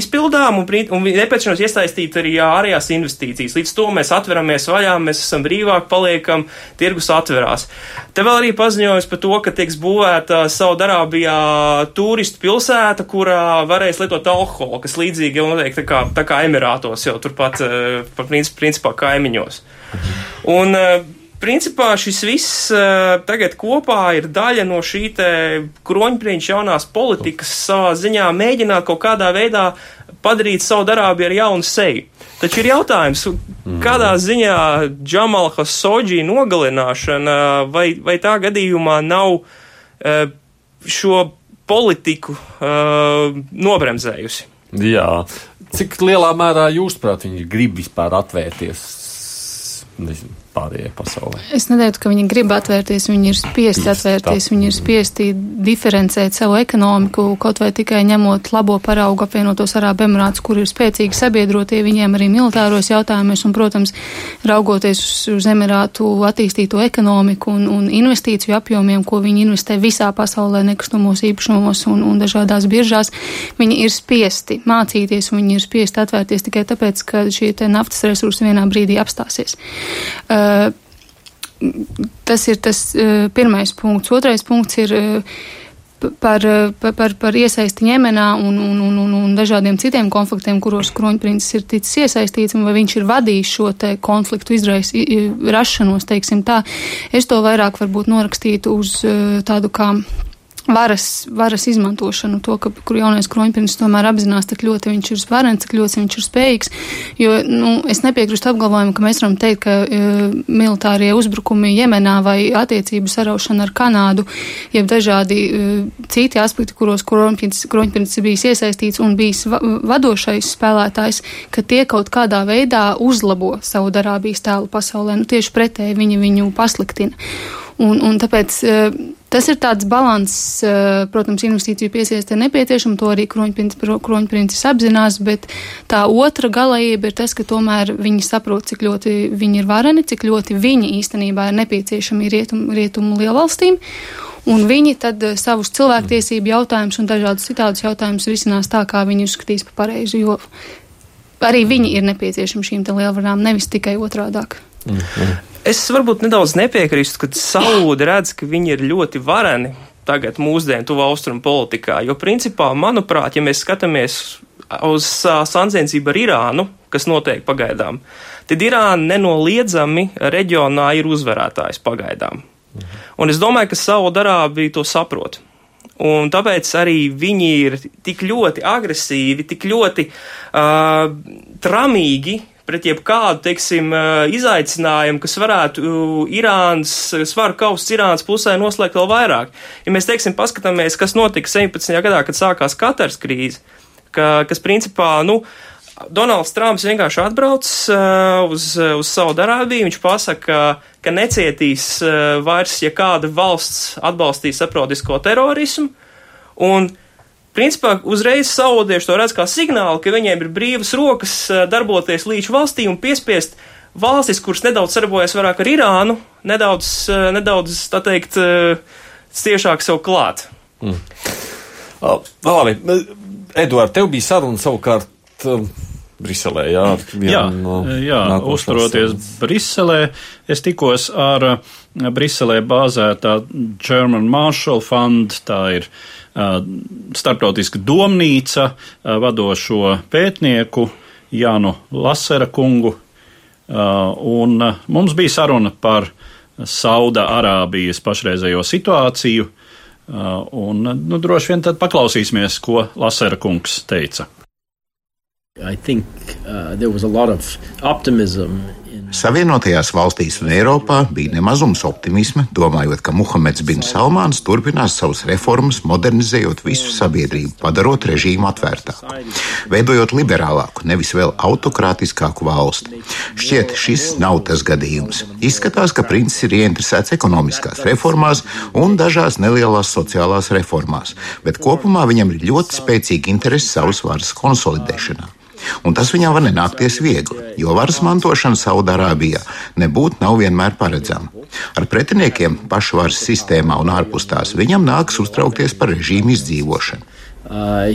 izpildām un, un nepieciešams iesaistīt arī ārējās investīcijas. Līdz to mēs atveramies vaļā, mēs esam brīvāk, paliekam, tirgus atverās. Te vēl arī paziņojums par to, ka tiks būvēta Saudarābijā turistu pilsēta, kurā varēs lietot alkoholu, kas līdzīgi jau notiek tā kā, tā kā Emirātos, jau turpat, principā, kaimiņos. Un, principā šis viss uh, tagad kopā ir daļa no šī te kroņprieņš jaunās politikas savā ziņā mēģināt kaut kādā veidā padarīt savu darābu ar jaunu seju. Taču ir jautājums, kādā ziņā Džamala Hasoģī nogalināšana vai, vai tā gadījumā nav uh, šo politiku uh, nobremzējusi? Jā. Cik lielā mērā jūs, prāt, viņi grib vispār atvērties? Nezinu pārējai pasaulē. Es neteiktu, ka viņi grib atvērties, viņi ir spiesti atvērties, viņi ir spiesti diferencēt savu ekonomiku, kaut vai tikai ņemot labo paraugu apvienotos Arābu Emirātus, kur ir spēcīgi sabiedrotie viņiem arī militāros jautājumos un, protams, raugoties uz, uz Emirātu attīstīto ekonomiku un, un investīciju apjomiem, ko viņi investē visā pasaulē, nekustamos īpašumos un, un dažādās biržās, viņi ir spiesti mācīties un viņi ir spiesti atvērties tikai tāpēc, ka šie naftas resursi vienā brīdī apstāsies. Uh, tas ir tas eh, pirmais punkts. Otrais punkts ir eh, par, par, par iesaisti Jemenā un, un, un, un, un dažādiem citiem konfliktiem, kuros kroņprincis ir ticis iesaistīts, un vai viņš ir vadījis šo te konfliktu izraisi, rašanos, teiksim tā. Es to vairāk varbūt norakstītu uz tādu kā varas, varas izmantošanu, to, ka, kur jaunais kroņprincis tomēr apzinās, cik ļoti viņš ir varens, cik ļoti viņš ir spējīgs. Jo nu, es nepiekrītu apgalvojumu, ka mēs varam teikt, ka uh, militārie uzbrukumi Jemenā vai attiecību saraušana ar Kanādu, jeb dažādi uh, citi aspekti, kuros kroņprincis bijis iesaistīts un bijis va vadošais spēlētājs, ka tie kaut kādā veidā uzlabo savu darābijas tēlu pasaulē. Nu, tieši pretēji viņi viņu pasliktina. Un, un tāpēc uh, Tas ir tāds balans, eh, protams, investīciju piesaistē nepieciešama, to arī kroņprincis apzinās, bet tā otra galējība ir tas, ka tomēr viņi saprot, cik ļoti viņi ir vareni, cik ļoti viņi īstenībā ir nepieciešami rietumu, rietumu lielvalstīm. Un viņi tad eh, savus cilvēktiesību jautājumus un dažādus citādus jautājumus risinās tā, kā viņi uzskatīs par pareizi, jo arī viņi ir nepieciešami šīm lielvarām, nevis tikai otrādāk. Mm -hmm. Es varbūt nedaudz nepiekrīstu, kad Saudi redz, ka viņi ir ļoti vareni tagad mūsdienu tuvu austrumu politikā, jo principā, manuprāt, ja mēs skatāmies uz sanziensību ar Irānu, kas notiek pagaidām, tad Irāna nenoliedzami reģionā ir uzvarētājs pagaidām. Un es domāju, ka Saudarābija to saprot. Un tāpēc arī viņi ir tik ļoti agresīvi, tik ļoti uh, tramīgi pret jebkādu, teiksim, izaicinājumu, kas varētu Irānas svaru kausts Irānas pusē noslēgt vēl vairāk. Ja mēs, teiksim, paskatāmies, kas notika 17. gadā, kad sākās Katars krīze, ka, kas principā, nu, Donalds Trumps vienkārši atbrauc uh, uz, uz Saudarābiju. Viņš pasaka, ka necietīs uh, vairs, ja kāda valsts atbalstīs saprotisko terorismu. Un principā uzreiz saudieši to redz kā signālu, ka viņiem ir brīvas rokas eh, darboties līdz valstī un piespiest valstis, kuras nedaudz sarbojas vairāk ar Irānu, nedaudz, eh, nedaudz tā teikt, eh, ciešāk sev klāt. Mm. Labi, Eduard, tev bija saruna savukārt. Briselē, jā, jā, no jā uzturoties Briselē, es tikos ar Briselē bāzētā German Marshall Fund, tā ir uh, starptautiska domnīca vadošo pētnieku Jānu Lasera kungu, un mums bija saruna par Sauda Arābijas pašreizējo situāciju, un nu, droši vien tad paklausīsimies, ko Lasera kungs teica. I think uh, there was a lot of optimism Savienotajās valstīs un Eiropā bija nemazums optimisma, domājot, ka Muhameds bin Salmāns turpinās savas reformas, modernizējot visu sabiedrību, padarot režīmu atvērtāku, veidojot liberālāku, nevis vēl autokrātiskāku valsti. Šķiet, šis nav tas gadījums. Izskatās, ka princis ir ieinteresēts ekonomiskās reformās un dažās nelielās sociālās reformās, bet kopumā viņam ir ļoti spēcīga interese savas varas konsolidēšanā. Un tas viņam var nenākties viegli, jo varas mantošana Saudārābijā nebūtu nav vienmēr paredzama. Ar pretiniekiem pašvaras sistēmā un ārpus tās viņam nāks uztraukties par režīmu izdzīvošanu. Uh,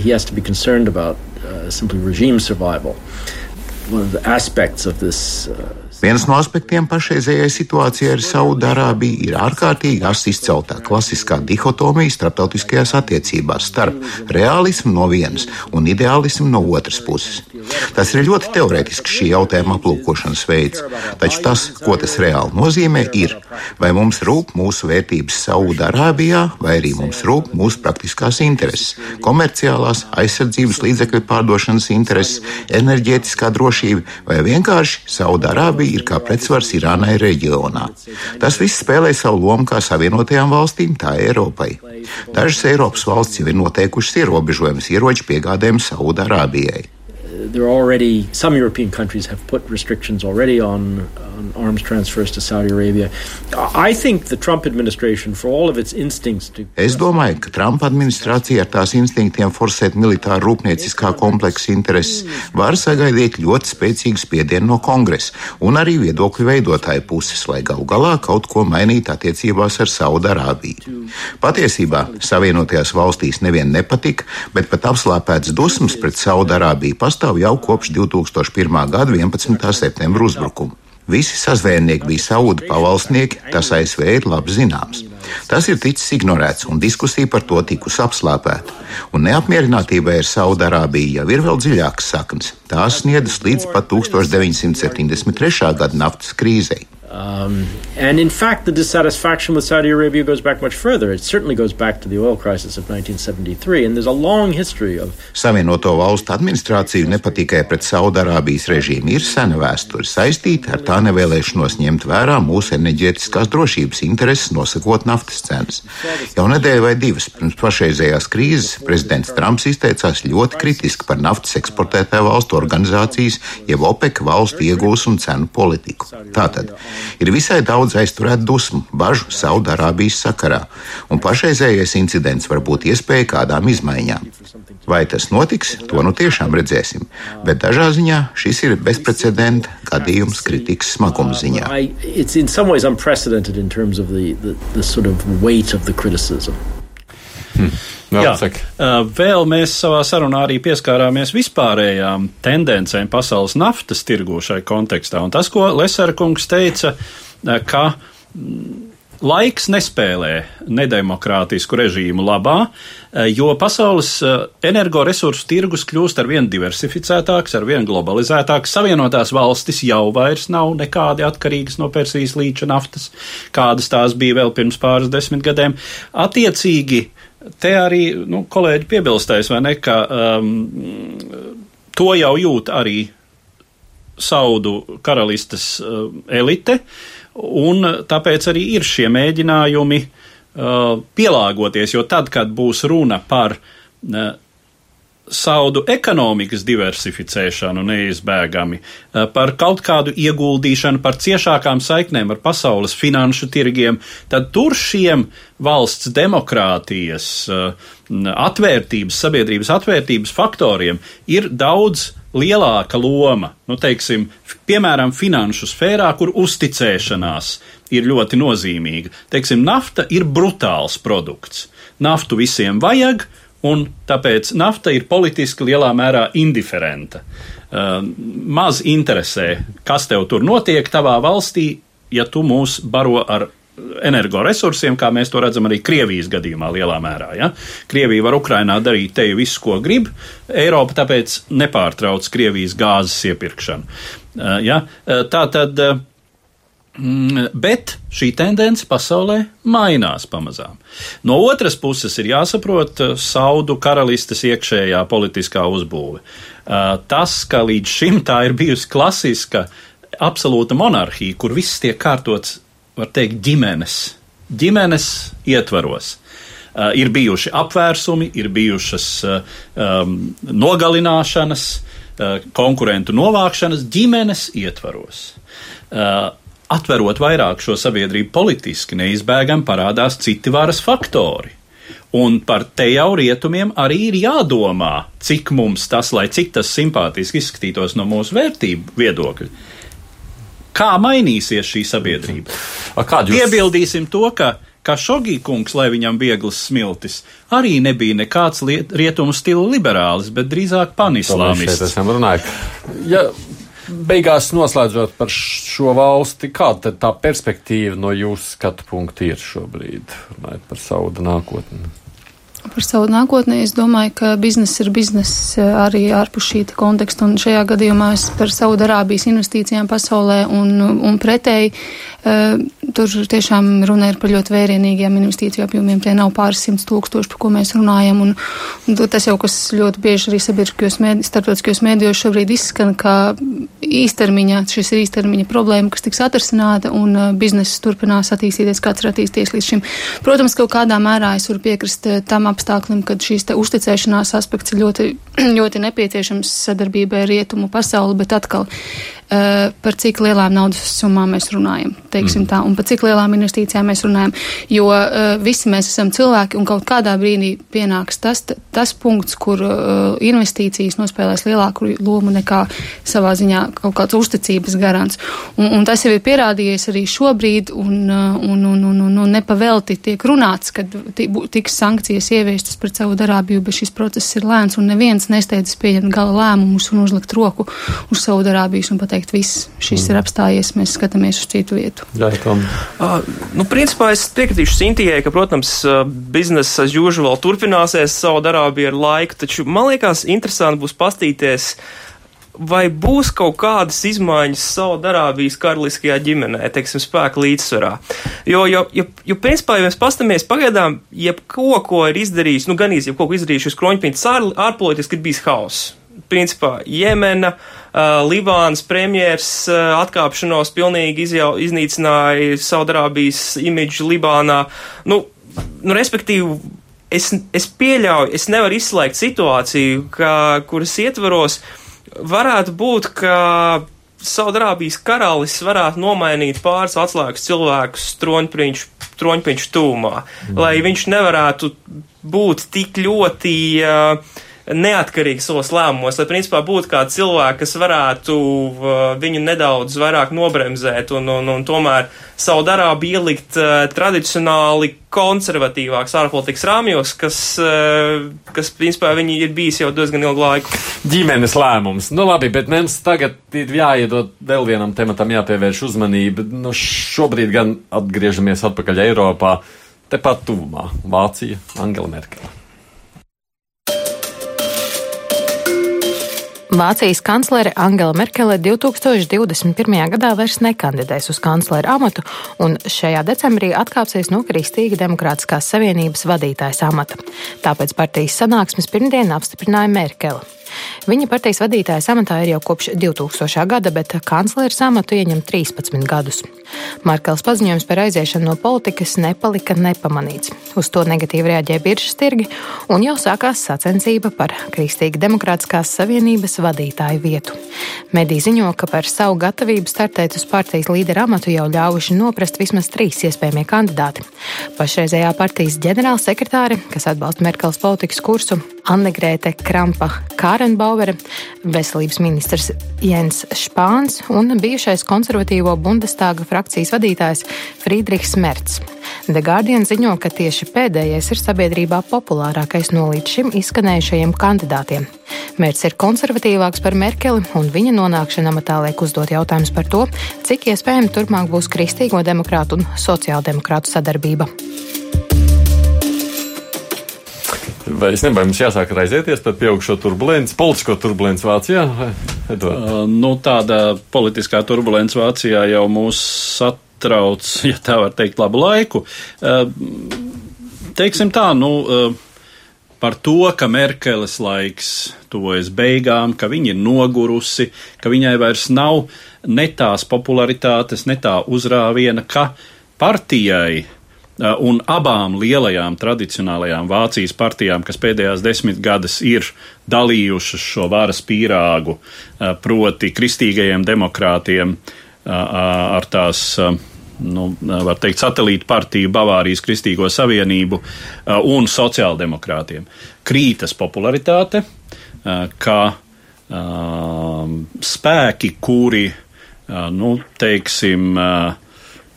Viens no aspektiem pašreizējai situācijai ar Saudārābiju ir ārkārtīgi asi izceltā klasiskā dihotomija starptautiskajās attiecībās starp realismu no vienas un ideālismu no otras puses. Tas ir ļoti teorētisks šī jautājuma aplūkošanas veids, taču tas, ko tas reāli nozīmē, ir, vai mums rūp mūsu vērtības Saudārābijā, vai arī mums rūp mūsu praktiskās intereses, komerciālās, aizsardzības līdzekļu pārdošanas intereses, enerģētiskā drošība vai vienkārši Saudārābija Krievija ir kā pretsvars Irānai reģionā. Tas viss spēlē savu lomu kā Savienotajām valstīm, tā Eiropai. Dažas Eiropas valsts jau ir noteikušas ierobežojumus ieroču piegādēm Saudārābijai. There are already some European countries have put restrictions already on, on arms transfers to Saudi Arabia. I think the Trump administration, for all of its instincts to. Es domāju, ka Trumpa administrācija ar tās instinktiem forsēt militāru rūpnieciskā kompleksa intereses var sagaidīt ļoti spēcīgu spiedienu no kongresa un arī viedokļu veidotāju puses, lai gal galā kaut ko mainītu attiecībās ar Saudārābiju. Patiesībā Savienotajās valstīs nevien nepatika, bet pat apslāpēts dusmas pret Saudārābiju pastāv jau kopš 2001. gada 11. septembra uzbrukuma. Visi sazvērnieki bija saudu pavalsnieki, tas ASV ir labi zināms. Tas ir ticis ignorēts, un diskusija par to tikusi apslāpēta. Un neapmierinātībai ar Saudārābiju jau ir vēl dziļākas saknes. Tās sniedzas līdz pat 1973. gada naftas krīzei. Um, and in fact, the dissatisfaction with Saudi Arabia goes back much further. It certainly goes back to the oil crisis of 1973, and there's a long history of. Savienoto valstu administrāciju ne tikai pret Saudārābijas režīmu ir sena vēsture saistīta ar tā nevēlēšanos ņemt vērā mūsu enerģētiskās drošības intereses, nosakot naftas cenas. Jau nedēļa vai divas pirms pašreizējās krīzes prezidents Trumps izteicās ļoti kritiski par naftas eksportētāju valstu organizācijas, jeb OPEC valstu iegūs un cenu politiku. Tātad ir visai daudz aizturētu dusmu, bažu Saudārābijas sakarā, un pašreizējais incidents var būt iespēja kādām izmaiņām. Vai tas notiks, to nu tiešām redzēsim, bet dažā ziņā šis ir bezprecedenta gadījums kritikas smaguma ziņā. Hmm. Vēl, Jā, saka. vēl mēs savā sarunā arī pieskārāmies vispārējām tendencēm pasaules naftas tirgū šai kontekstā. Un tas, ko Lesera kungs teica, ka mm, laiks nespēlē nedemokrātisku režīmu labā, jo pasaules energoresursu tirgus kļūst ar vien diversificētāks, ar vien globalizētāks. Savienotās valstis jau vairs nav nekādi atkarīgas no Persijas līča naftas, kādas tās bija vēl pirms pāris desmit gadiem. Attiecīgi, te arī nu, kolēģi piebilstais, vai ne, ka um, to jau jūt arī Saudu karalistes uh, elite, un tāpēc arī ir šie mēģinājumi uh, pielāgoties, jo tad, kad būs runa par uh, saudu ekonomikas diversificēšanu neizbēgami, eh, par kaut kādu ieguldīšanu, par ciešākām saiknēm ar pasaules finanšu tirgiem, tad tur šiem valsts demokrātijas, eh, atvērtības, sabiedrības atvērtības faktoriem ir daudz lielāka loma, nu, teiksim, piemēram, finanšu sfērā, kur uzticēšanās ir ļoti nozīmīga. Teiksim, nafta ir brutāls produkts. Naftu visiem vajag, un tāpēc nafta ir politiski lielā mērā indiferenta. Maz interesē, kas tev tur notiek tavā valstī, ja tu mūs baro ar energoresursiem, kā mēs to redzam arī Krievijas gadījumā lielā mērā. Ja? Krievija var Ukrainā darīt te visu, ko grib, Eiropa tāpēc nepārtrauc Krievijas gāzes iepirkšanu. Ja? Tā tad. Mm, bet šī tendence pasaulē mainās pamazām. No otras puses, ir jāsaprot uh, Saudu karalistes iekšējā politiskā uzbūve. Uh, tas, ka līdz šim tā ir bijusi klasiska, absolūta monarhija, kur viss tiek kārtots, var teikt, ģimenes, ģimenes ietvaros. Uh, ir bijuši apvērsumi, ir bijušas um, nogalināšanas, konkurentu novākšanas ģimenes ietvaros. Uh, atverot vairāk šo sabiedrību politiski, neizbēgami parādās citi varas faktori. Un par te jau rietumiem arī ir jādomā, cik mums tas, lai cik tas simpātiski izskatītos no mūsu vērtību viedokļa. Kā mainīsies šī sabiedrība? Jūs... Piebildīsim to, ka Kašogī kungs, lai viņam viegls smiltis, arī nebija nekāds rietumu stila liberālis, bet drīzāk panislāmists. Ja beigās noslēdzot par šo valsti, kāda tā perspektīva no jūsu skatu punkta ir šobrīd, runājot par savu nākotni? Par savu nākotni es domāju, ka bizness ir bizness eh, arī ārpus šī konteksta, un šajā gadījumā es par Saudarābijas investīcijām pasaulē un, un pretēji. Uh, tur tiešām runa ir par ļoti vērienīgiem investīciju apjomiem. Tie nav pāris simts tūkstoši, par ko mēs runājam. Un, un tas jau, kas ļoti bieži arī sabiedriskajos mēdī, starptautiskajos mēdījos šobrīd izskan, ka īstermiņā šis ir īstermiņa problēma, kas tiks atrisināta un uh, bizness turpinās attīstīties, kāds ir attīstījies līdz šim. Protams, kaut kādā mērā es varu piekrist tam apstāklim, kad šīs uzticēšanās aspekts ir ļoti, (clears throat) ļoti nepieciešams sadarbībai ar rietumu pasauli, bet atkal par cik lielām naudas summām mēs runājam, teiksim mm. tā, un par cik lielām investīcijām mēs runājam, jo uh, visi mēs esam cilvēki, un kaut kādā brīdī pienāks tas, tas punkts, kur uh, investīcijas nospēlēs lielāku lomu nekā savā ziņā kaut kāds uzticības garants. Un, un tas jau ir pierādījies arī šobrīd, un, un, un, un, un, un nepavelti tiek runāts, kad tiks sankcijas ieviestas pret savu darābiju, bet šis process ir lēns, un neviens nesteidzas pieņemt gala lēmumus un uzlikt roku uz savu darābijas un pateikt, pateikt, viss šis mm. ir apstājies, mēs skatāmies uz citu vietu. Jā. Uh, nu, principā es piekritīšu Sintijai, ka, protams, biznesa as usual turpināsies savu darābiju ar laiku, taču man liekas interesanti būs pastīties, vai būs kaut kādas izmaiņas Saudarābijas karaliskajā ģimenē, teiksim, spēka līdzsvarā. Jo, jo, jo, jo principā, ja mēs pastamies pagaidām, jebko, ko ir izdarījis, nu, gan īsi, jebko, ko izdarījis šis kroņpīns ārpolitiski, ir bijis hauss principā Jemena, uh, Libānas premjers uh, atkāpšanos pilnīgi izjau, iznīcināja Saudarābijas imidžu Libānā. Nu, nu, respektīvi, es, es pieļauju, es nevaru izslēgt situāciju, ka, kuras ietvaros varētu būt, ka Saudarābijas karalis varētu nomainīt pāris atslēgas cilvēkus troņprinču, troņprinču tūmā, mm. lai viņš nevarētu būt tik ļoti uh, neatkarīgi savos lēmumos, lai principā būtu kādi cilvēki, kas varētu uh, viņu nedaudz vairāk nobremzēt un, un, un tomēr savu darābu ielikt uh, tradicionāli konservatīvāks ārpolitikas rāmjos, kas, uh, kas, principā, viņi ir bijis jau diezgan ilgu laiku. Ģimenes lēmums. Nu labi, bet mums tagad ir jāiedod vēl vienam tematam jāpievērš uzmanība. Nu šobrīd gan atgriežamies atpakaļ Eiropā, tepat tuvumā - Vācija, Angela Merkele. Vācijas kanclere Angela Merkele 2021. gadā vairs nekandidēs uz kanclera amatu, un šajā decembrī atkāpsies no Kristīga Demokrātiskās Savienības vadītājas amata. Tāpēc partijas sanāksmes pirmdien apstiprināja Merkele. Viņa partijas vadītāja amatā ir jau kopš 2000. gada, bet kanclera amatu ieņem 13 gadus. Markels paziņojums par aiziešanu no politikas nepalika nepamanīts. Uz to negatīvi reaģēja biržas tirgi, un jau sākās sacensība par Kristīga Demokrātiskās Savienības vadītāju vietu. Mediji ziņo, ka par savu gatavību startēt uz partijas līdera amatu jau ļāvuši noprast vismaz trīs iespējamie kandidāti. Pašreizējā partijas ģenerālsekretāre, kas atbalsta Merkels politikas kursu, Annegrēte Krampa Kārenbauvere, veselības ministrs Jens Špāns un bijušais konservatīvo Bundestāga frakcijas vadītājs Friedrichs Merts. The Guardian ziņo, ka tieši pēdējais ir sabiedrībā populārākais no līdz šim izskanējušajiem kandidātiem. Mērķis ir konservatīvāks par Merkeli, un viņa nonākšana amatā liek uzdot jautājumus par to, cik iespējami turpmāk būs kristīgo demokrātu un sociāldemokrātu sadarbība. Vai es nezinu, vai mums jāsāk raizēties par pieaugušo turbulenci, politisko turbulenci Vācijā? Uh, nu, tāda politiskā turbulence Vācijā jau mūs satrauc, (laughs) ja tā var teikt, labu laiku. Uh, teiksim tā, nu. Uh, par to, ka Merkeles laiks tuvojas beigām, ka viņa ir nogurusi, ka viņai vairs nav ne tās popularitātes, ne tā uzrāviena, ka partijai un abām lielajām tradicionālajām Vācijas partijām, kas pēdējās desmit gadus ir dalījušas šo varas pīrāgu, uh, proti kristīgajiem demokrātiem uh, ar tās, nu, var teikt, satelītu partiju Bavārijas Kristīgo Savienību un sociāldemokrātiem. Krītas popularitāte, kā spēki, kuri, nu, teiksim,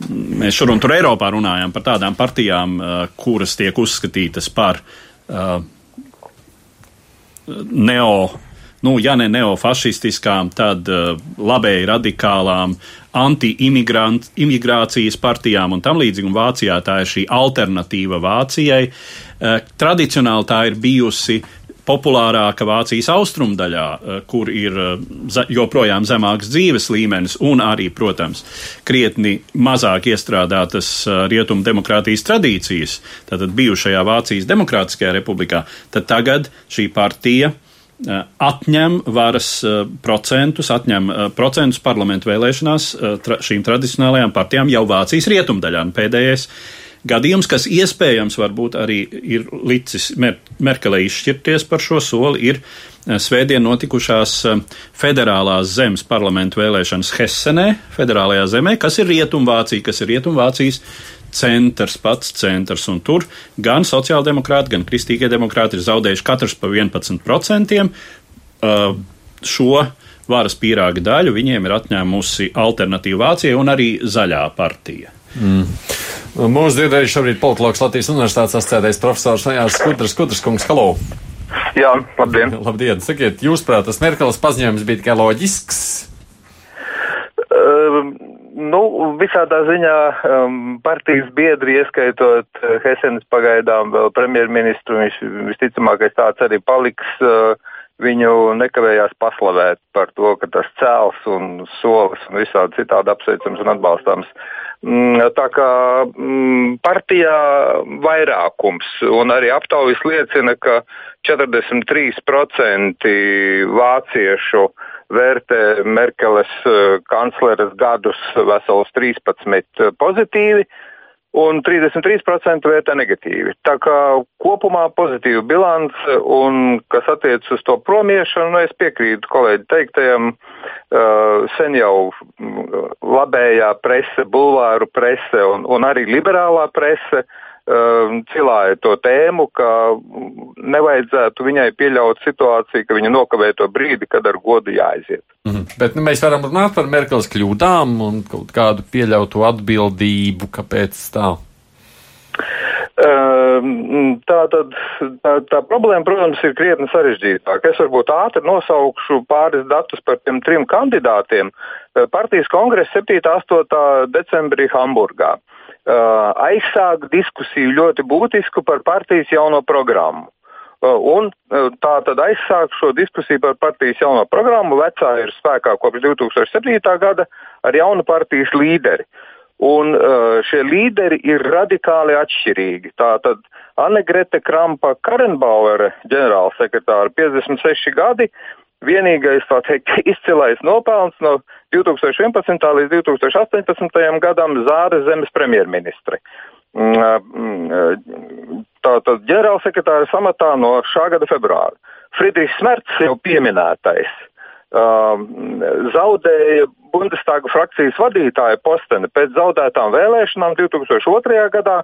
mēs šur un tur Eiropā runājam par tādām partijām, uh, kuras tiek uzskatītas par uh, neo, nu, ja ne neofašistiskām, tad uh, labēji radikālām, anti-imigrācijas partijām un tam līdzīgi. Un Vācijā tā ir šī alternatīva Vācijai. Uh, tradicionāli tā ir bijusi populārāka Vācijas austrumdaļā, eh, kur ir eh, joprojām zemāks dzīves līmenis un arī, protams, krietni mazāk iestrādātas eh, rietumu demokrātijas tradīcijas, tātad bijušajā Vācijas Demokrātiskajā republikā, tad tagad šī partija atņem varas procentus, atņem procentus parlamentu vēlēšanās šīm tradicionālajām partijām jau Vācijas rietumdaļā. Pēdējais gadījums, kas iespējams varbūt arī ir licis Mer Merkelē izšķirties par šo soli, ir Svētdien notikušās federālās zemes parlamentu vēlēšanas Hessenē, federālajā zemē, kas ir Rietumvācija, kas ir Rietumvācijas centrs, pats centrs, un tur gan sociāldemokrāti, gan kristīgie demokrāti ir zaudējuši katrs pa 11%. Uh, šo varas pīrāga daļu viņiem ir atņēmusi alternatīva Vācija un arī zaļā partija. Mm. Mūsu dzirdējuši šobrīd politologs Latvijas Universitātes asociētais profesors Jānis Skudrs, Skudrs kungs, halo! Jā, labdien! labdien. Sakiet, jūs prāt, tas Merkeles paziņojums bija tikai loģisks? Um, nu, visādā ziņā um, partijas biedri, ieskaitot uh, Hesenes pagaidām vēl premjerministru, viņš visticamākais tāds arī paliks. Uh, viņu nekavējās paslavēt par to, ka tas cēls un solis un visādi citādi apsveicams un atbalstāms. Mm, tā kā mm, partijā vairākums un arī aptaujas liecina, ka 43% vāciešu vērtē Merkeles eh, kancleres gadus vesels 13 pozitīvi un 33% vērtē negatīvi. Tā kā kopumā pozitīva bilance, un kas attiec uz to promiešanu, nu, es piekrītu kolēģi teiktajam, sen jau labējā prese, bulvāru prese un, un arī liberālā prese Um, cilāja to tēmu, ka nevajadzētu viņai pieļaut situāciju, ka viņa nokavē to brīdi, kad ar godu jāaiziet. Mm -hmm. Bet nu, mēs varam runāt par Merkels kļūdām un kaut kādu pieļautu atbildību, kāpēc tā. Um, tā, tad, tā, tā problēma, protams, ir krietni sarežģītāka. Es varbūt ātri nosaukšu pāris datus par tiem trim kandidātiem. Partijas kongresa 7. un 8. decembrī Hamburgā. Uh, aizsāk diskusiju ļoti būtisku par partijas jauno programmu. Uh, un uh, tā tad aizsāk šo diskusiju par partijas jauno programmu. Vecā ir spēkā kopš 2007. gada ar jaunu partijas līderi. Un šie līderi ir radikāli atšķirīgi. Tātad Annegrete Krampa Karenbauere, ģenerālsekretāra, 56 gadi, vienīgais teikt, (laughs) izcilais nopelns no 2011. līdz 2018. gadam Zāra zemes premjerministri. Mm, mm, tātad ģenerālsekretāra samatā no šā gada februāra. Friedrichs Smerts jau pieminētais zaudēja Bundestāga frakcijas vadītāja posteni pēc zaudētām vēlēšanām 2002. gadā,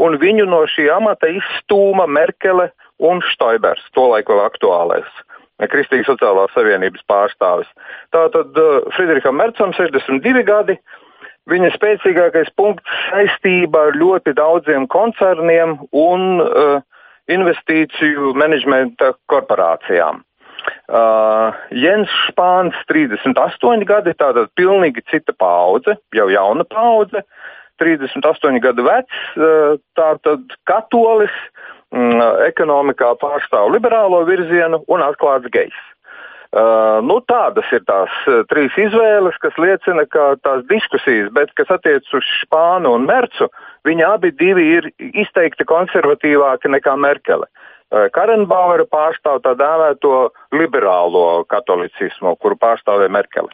un viņu no šī amata izstūma Merkele un Štoibers, tolaik vēl aktuālais. Kristīgas sociālās savienības pārstāvis. Tātad uh, Friderikam Mercam 62 gadi. Viņa spēcīgākais punkts saistība ar ļoti daudziem koncerniem un uh, investīciju menedžmenta korporācijām. Uh, Jens Špāns 38 gadi, tātad pilnīgi cita paudze, jau jauna paudze, 38 gadu vecs, uh, tātad katolis, Mm, ekonomikā pārstāv liberālo virzienu un atklāts gejs. Uh, nu, tādas ir tās uh, trīs izvēles, kas liecina, ka tās diskusijas, bet kas attiecas uz Spānu un Mercu, viņi abi ir izteikti konservatīvāki nekā Merkele. Uh, Karenbauera pārstāv tā dēvēto liberālo katolicismu, kuru pārstāvēja Merkele.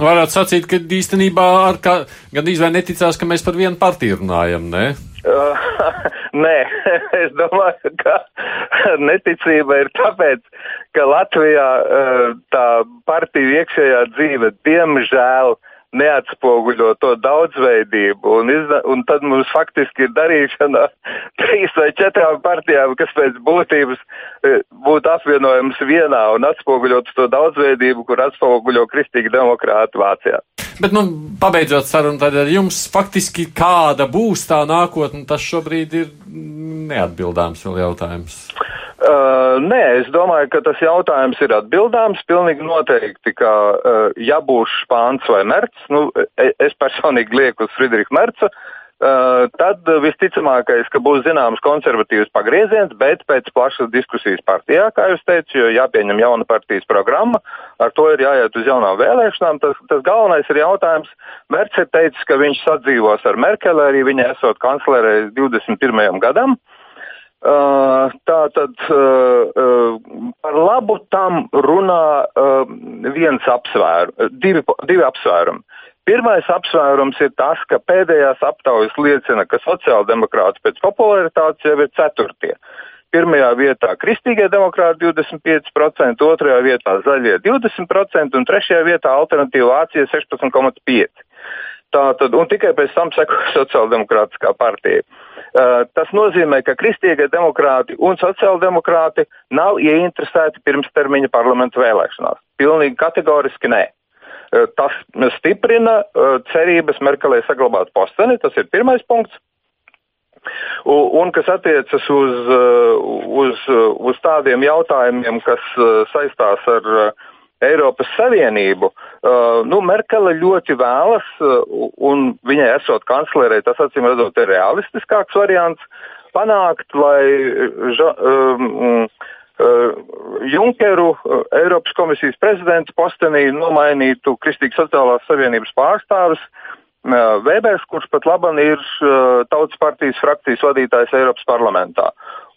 Varētu sacīt, ka īstenībā ar kā, gandrīz vai neticās, ka mēs par vienu partiju runājam, ne? Uh, (laughs) nē, (laughs) es domāju, ka (laughs) neticība ir tāpēc, ka Latvijā uh, tā partiju iekšējā dzīve diemžēl uh, neatspoguļo to daudzveidību. Un, izda, un tad mums faktiski ir darīšana (laughs) trīs vai četrām partijām, kas pēc būtības e, būtu apvienojams vienā un atspoguļot to daudzveidību, kur atspoguļo kristīgi demokrāti Vācijā. Bet, nu, pabeidzot sarunu, tad jums faktiski kāda būs tā nākotne, tas šobrīd ir neatbildāms vēl jautājums. Uh, nē, es domāju, ka tas jautājums ir atbildāms. Pilnīgi noteikti, ka uh, ja būs Spāns vai Merts, nu, e, es personīgi lieku uz Friedricha Merca, uh, tad visticamākais, ka būs zināms konservatīvs pagrieziens, bet pēc plašas diskusijas partijā, kā jūs teicat, jo jāpieņem jauna partijas programma, ar to ir jāiet uz jaunām vēlēšanām. Tas, tas galvenais ir jautājums. Merts ir teicis, ka viņš sadzīvos ar Merkeli, arī viņa esot kanclerē 21. gadam. Uh, tā tad uh, uh, par labu tam runā viens apsvērums, divi, divi apsvērumi. Pirmais apsvērums ir tas, ka pēdējās aptaujas liecina, ka sociāldemokrāti pēc popularitātes jau ir ceturtie. Pirmajā vietā kristīgie demokrāti 25%, otrajā vietā zaļie 20% un trešajā vietā alternatīva Vācija 16,5%. Tātad, un tikai pēc tam seko (laughs) sociāldemokrātiskā partija. Uh, tas nozīmē, ka kristīgie demokrāti un sociāldemokrāti nav ieinteresēti pirmstermiņa parlamentu vēlēšanās. Pilnīgi kategoriski nē. Uh, tas stiprina uh, cerības Merkelē saglabāt posteni, tas ir pirmais punkts. Un, kas attiecas uz, uz, uz tādiem jautājumiem, kas saistās ar Eiropas Savienību. Nu, Merkele ļoti vēlas, un viņai esot kanclerē, tas acīm redzot ir realistiskāks variants, panākt, lai ža, um, Junkeru uh, Eiropas komisijas prezidenta postenī nomainītu Kristīgas sociālās savienības pārstāvis. Uh, Vēbers, kurš pat laban ir uh, Tautas partijas frakcijas vadītājs Eiropas parlamentā.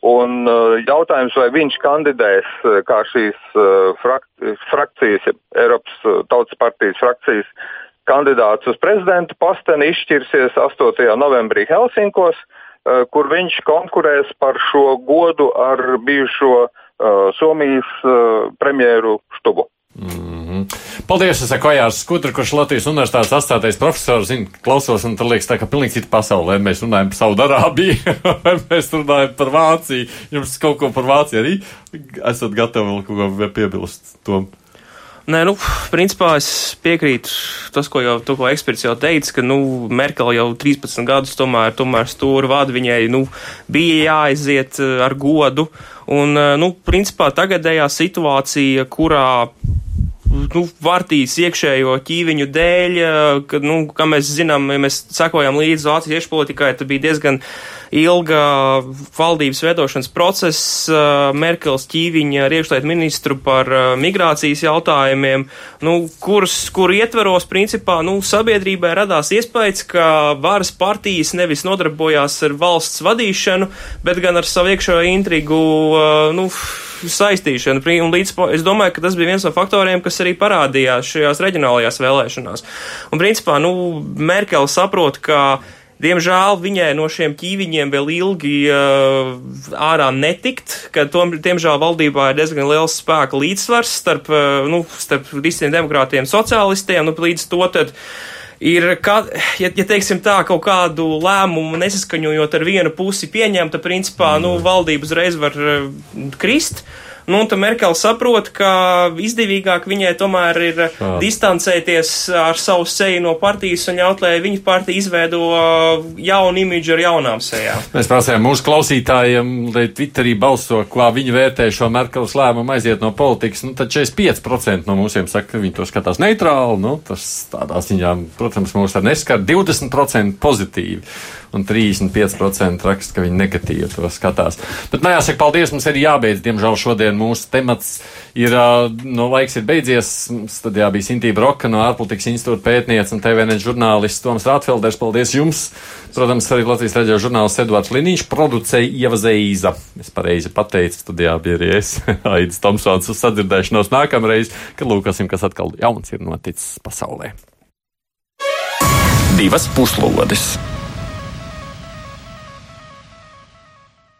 Un uh, jautājums, vai viņš kandidēs uh, kā šīs uh, frak frakcijas, Eiropas Tautas partijas frakcijas kandidāts uz prezidenta posteni, izšķirsies 8. novembrī Helsinkos, kur viņš konkurēs par šo godu ar bijušo Somijas premjeru Štubu. Mm. Paldies, es saku Ojārs Skudra, kurš Latvijas universitātes atstātais profesors, zina, klausos, un tad liekas tā, ka pilnīgi cita pasaulē. Mēs runājam par Saudarābiju, (laughs) vai mēs runājam par Vāciju. Jums kaut ko par Vāciju arī esat gatavi vēl kaut ko piebilst tom? Nē, nu, principā es piekrītu tas, ko jau to, ko eksperts jau teica, ka, nu, Merkel jau 13 gadus tomēr, tomēr stūra vada, viņai, nu, bija jāaiziet eh, ar godu. Un, eh, nu, principā tagadējā situācija, kurā nu, vartīs iekšējo ķīviņu dēļ, ka, nu, kā mēs zinām, ja mēs sekojam līdzi Vācijas iekšpolitikai, tad bija diezgan ilga valdības veidošanas process, Merkels ķīviņa ar iekšlietu ministru par migrācijas jautājumiem, nu, kurus, kur ietveros, principā, nu, sabiedrībai radās iespējas, ka varas partijas nevis nodarbojās ar valsts vadīšanu, bet gan ar savu iekšējo intrigu, nu, saistīšana. Un līdz, es domāju, ka tas bija viens no faktoriem, kas arī parādījās šajās reģionālajās vēlēšanās. Un, principā, nu, Merkel saprot, ka Diemžēl viņai no šiem ķīviņiem vēl ilgi uh, ārā netikt, ka tom, diemžēl valdībā ir diezgan liels spēka līdzsvars starp, uh, nu, starp visiem demokrātiem un sociālistiem. Nu, līdz to tad ir, kā, ja, ja teiksim tā, kaut kādu lēmumu nesaskaņojot ar vienu pusi pieņemta, principā, nu, mm. valdība uzreiz var uh, krist. Uh, Nu, un tad Merkel saprot, ka izdevīgāk viņai tomēr ir Šādi. distancēties ar savu seju no partijas un ļaut, lai viņa partija izveido jaunu imidžu ar jaunām sejām. Mēs prasījām mūsu klausītājiem, lai Twitterī balso, kā viņi vērtē šo Merkeles lēmumu aiziet no politikas. Nu, tad 45% no mūsiem saka, ka viņi to skatās neitrāli. Nu, tas tādā ziņā, protams, mūs ar neskar 20% pozitīvi un 35% raksta, ka viņi negatīvi to skatās. Bet, nu, jāsaka, paldies, mums ir jābeidz. Diemžēl šodien mūsu temats ir, no laiks ir beidzies. Studijā bija Sintība Roka no ārpolitikas institūta pētniece un TVN žurnālists Toms Rātfelders. Paldies jums! Protams, arī Latvijas raidījuma žurnālists Edvards Liniņš producēja Ieva Zeiza. Es pareizi pateicu, studijā bija arī es, (laughs) Aidis Tomsons, uz sadzirdēšanos nākamreiz, kad lūkosim, kas atkal jauns ir noticis pasaulē. Divas puslodes!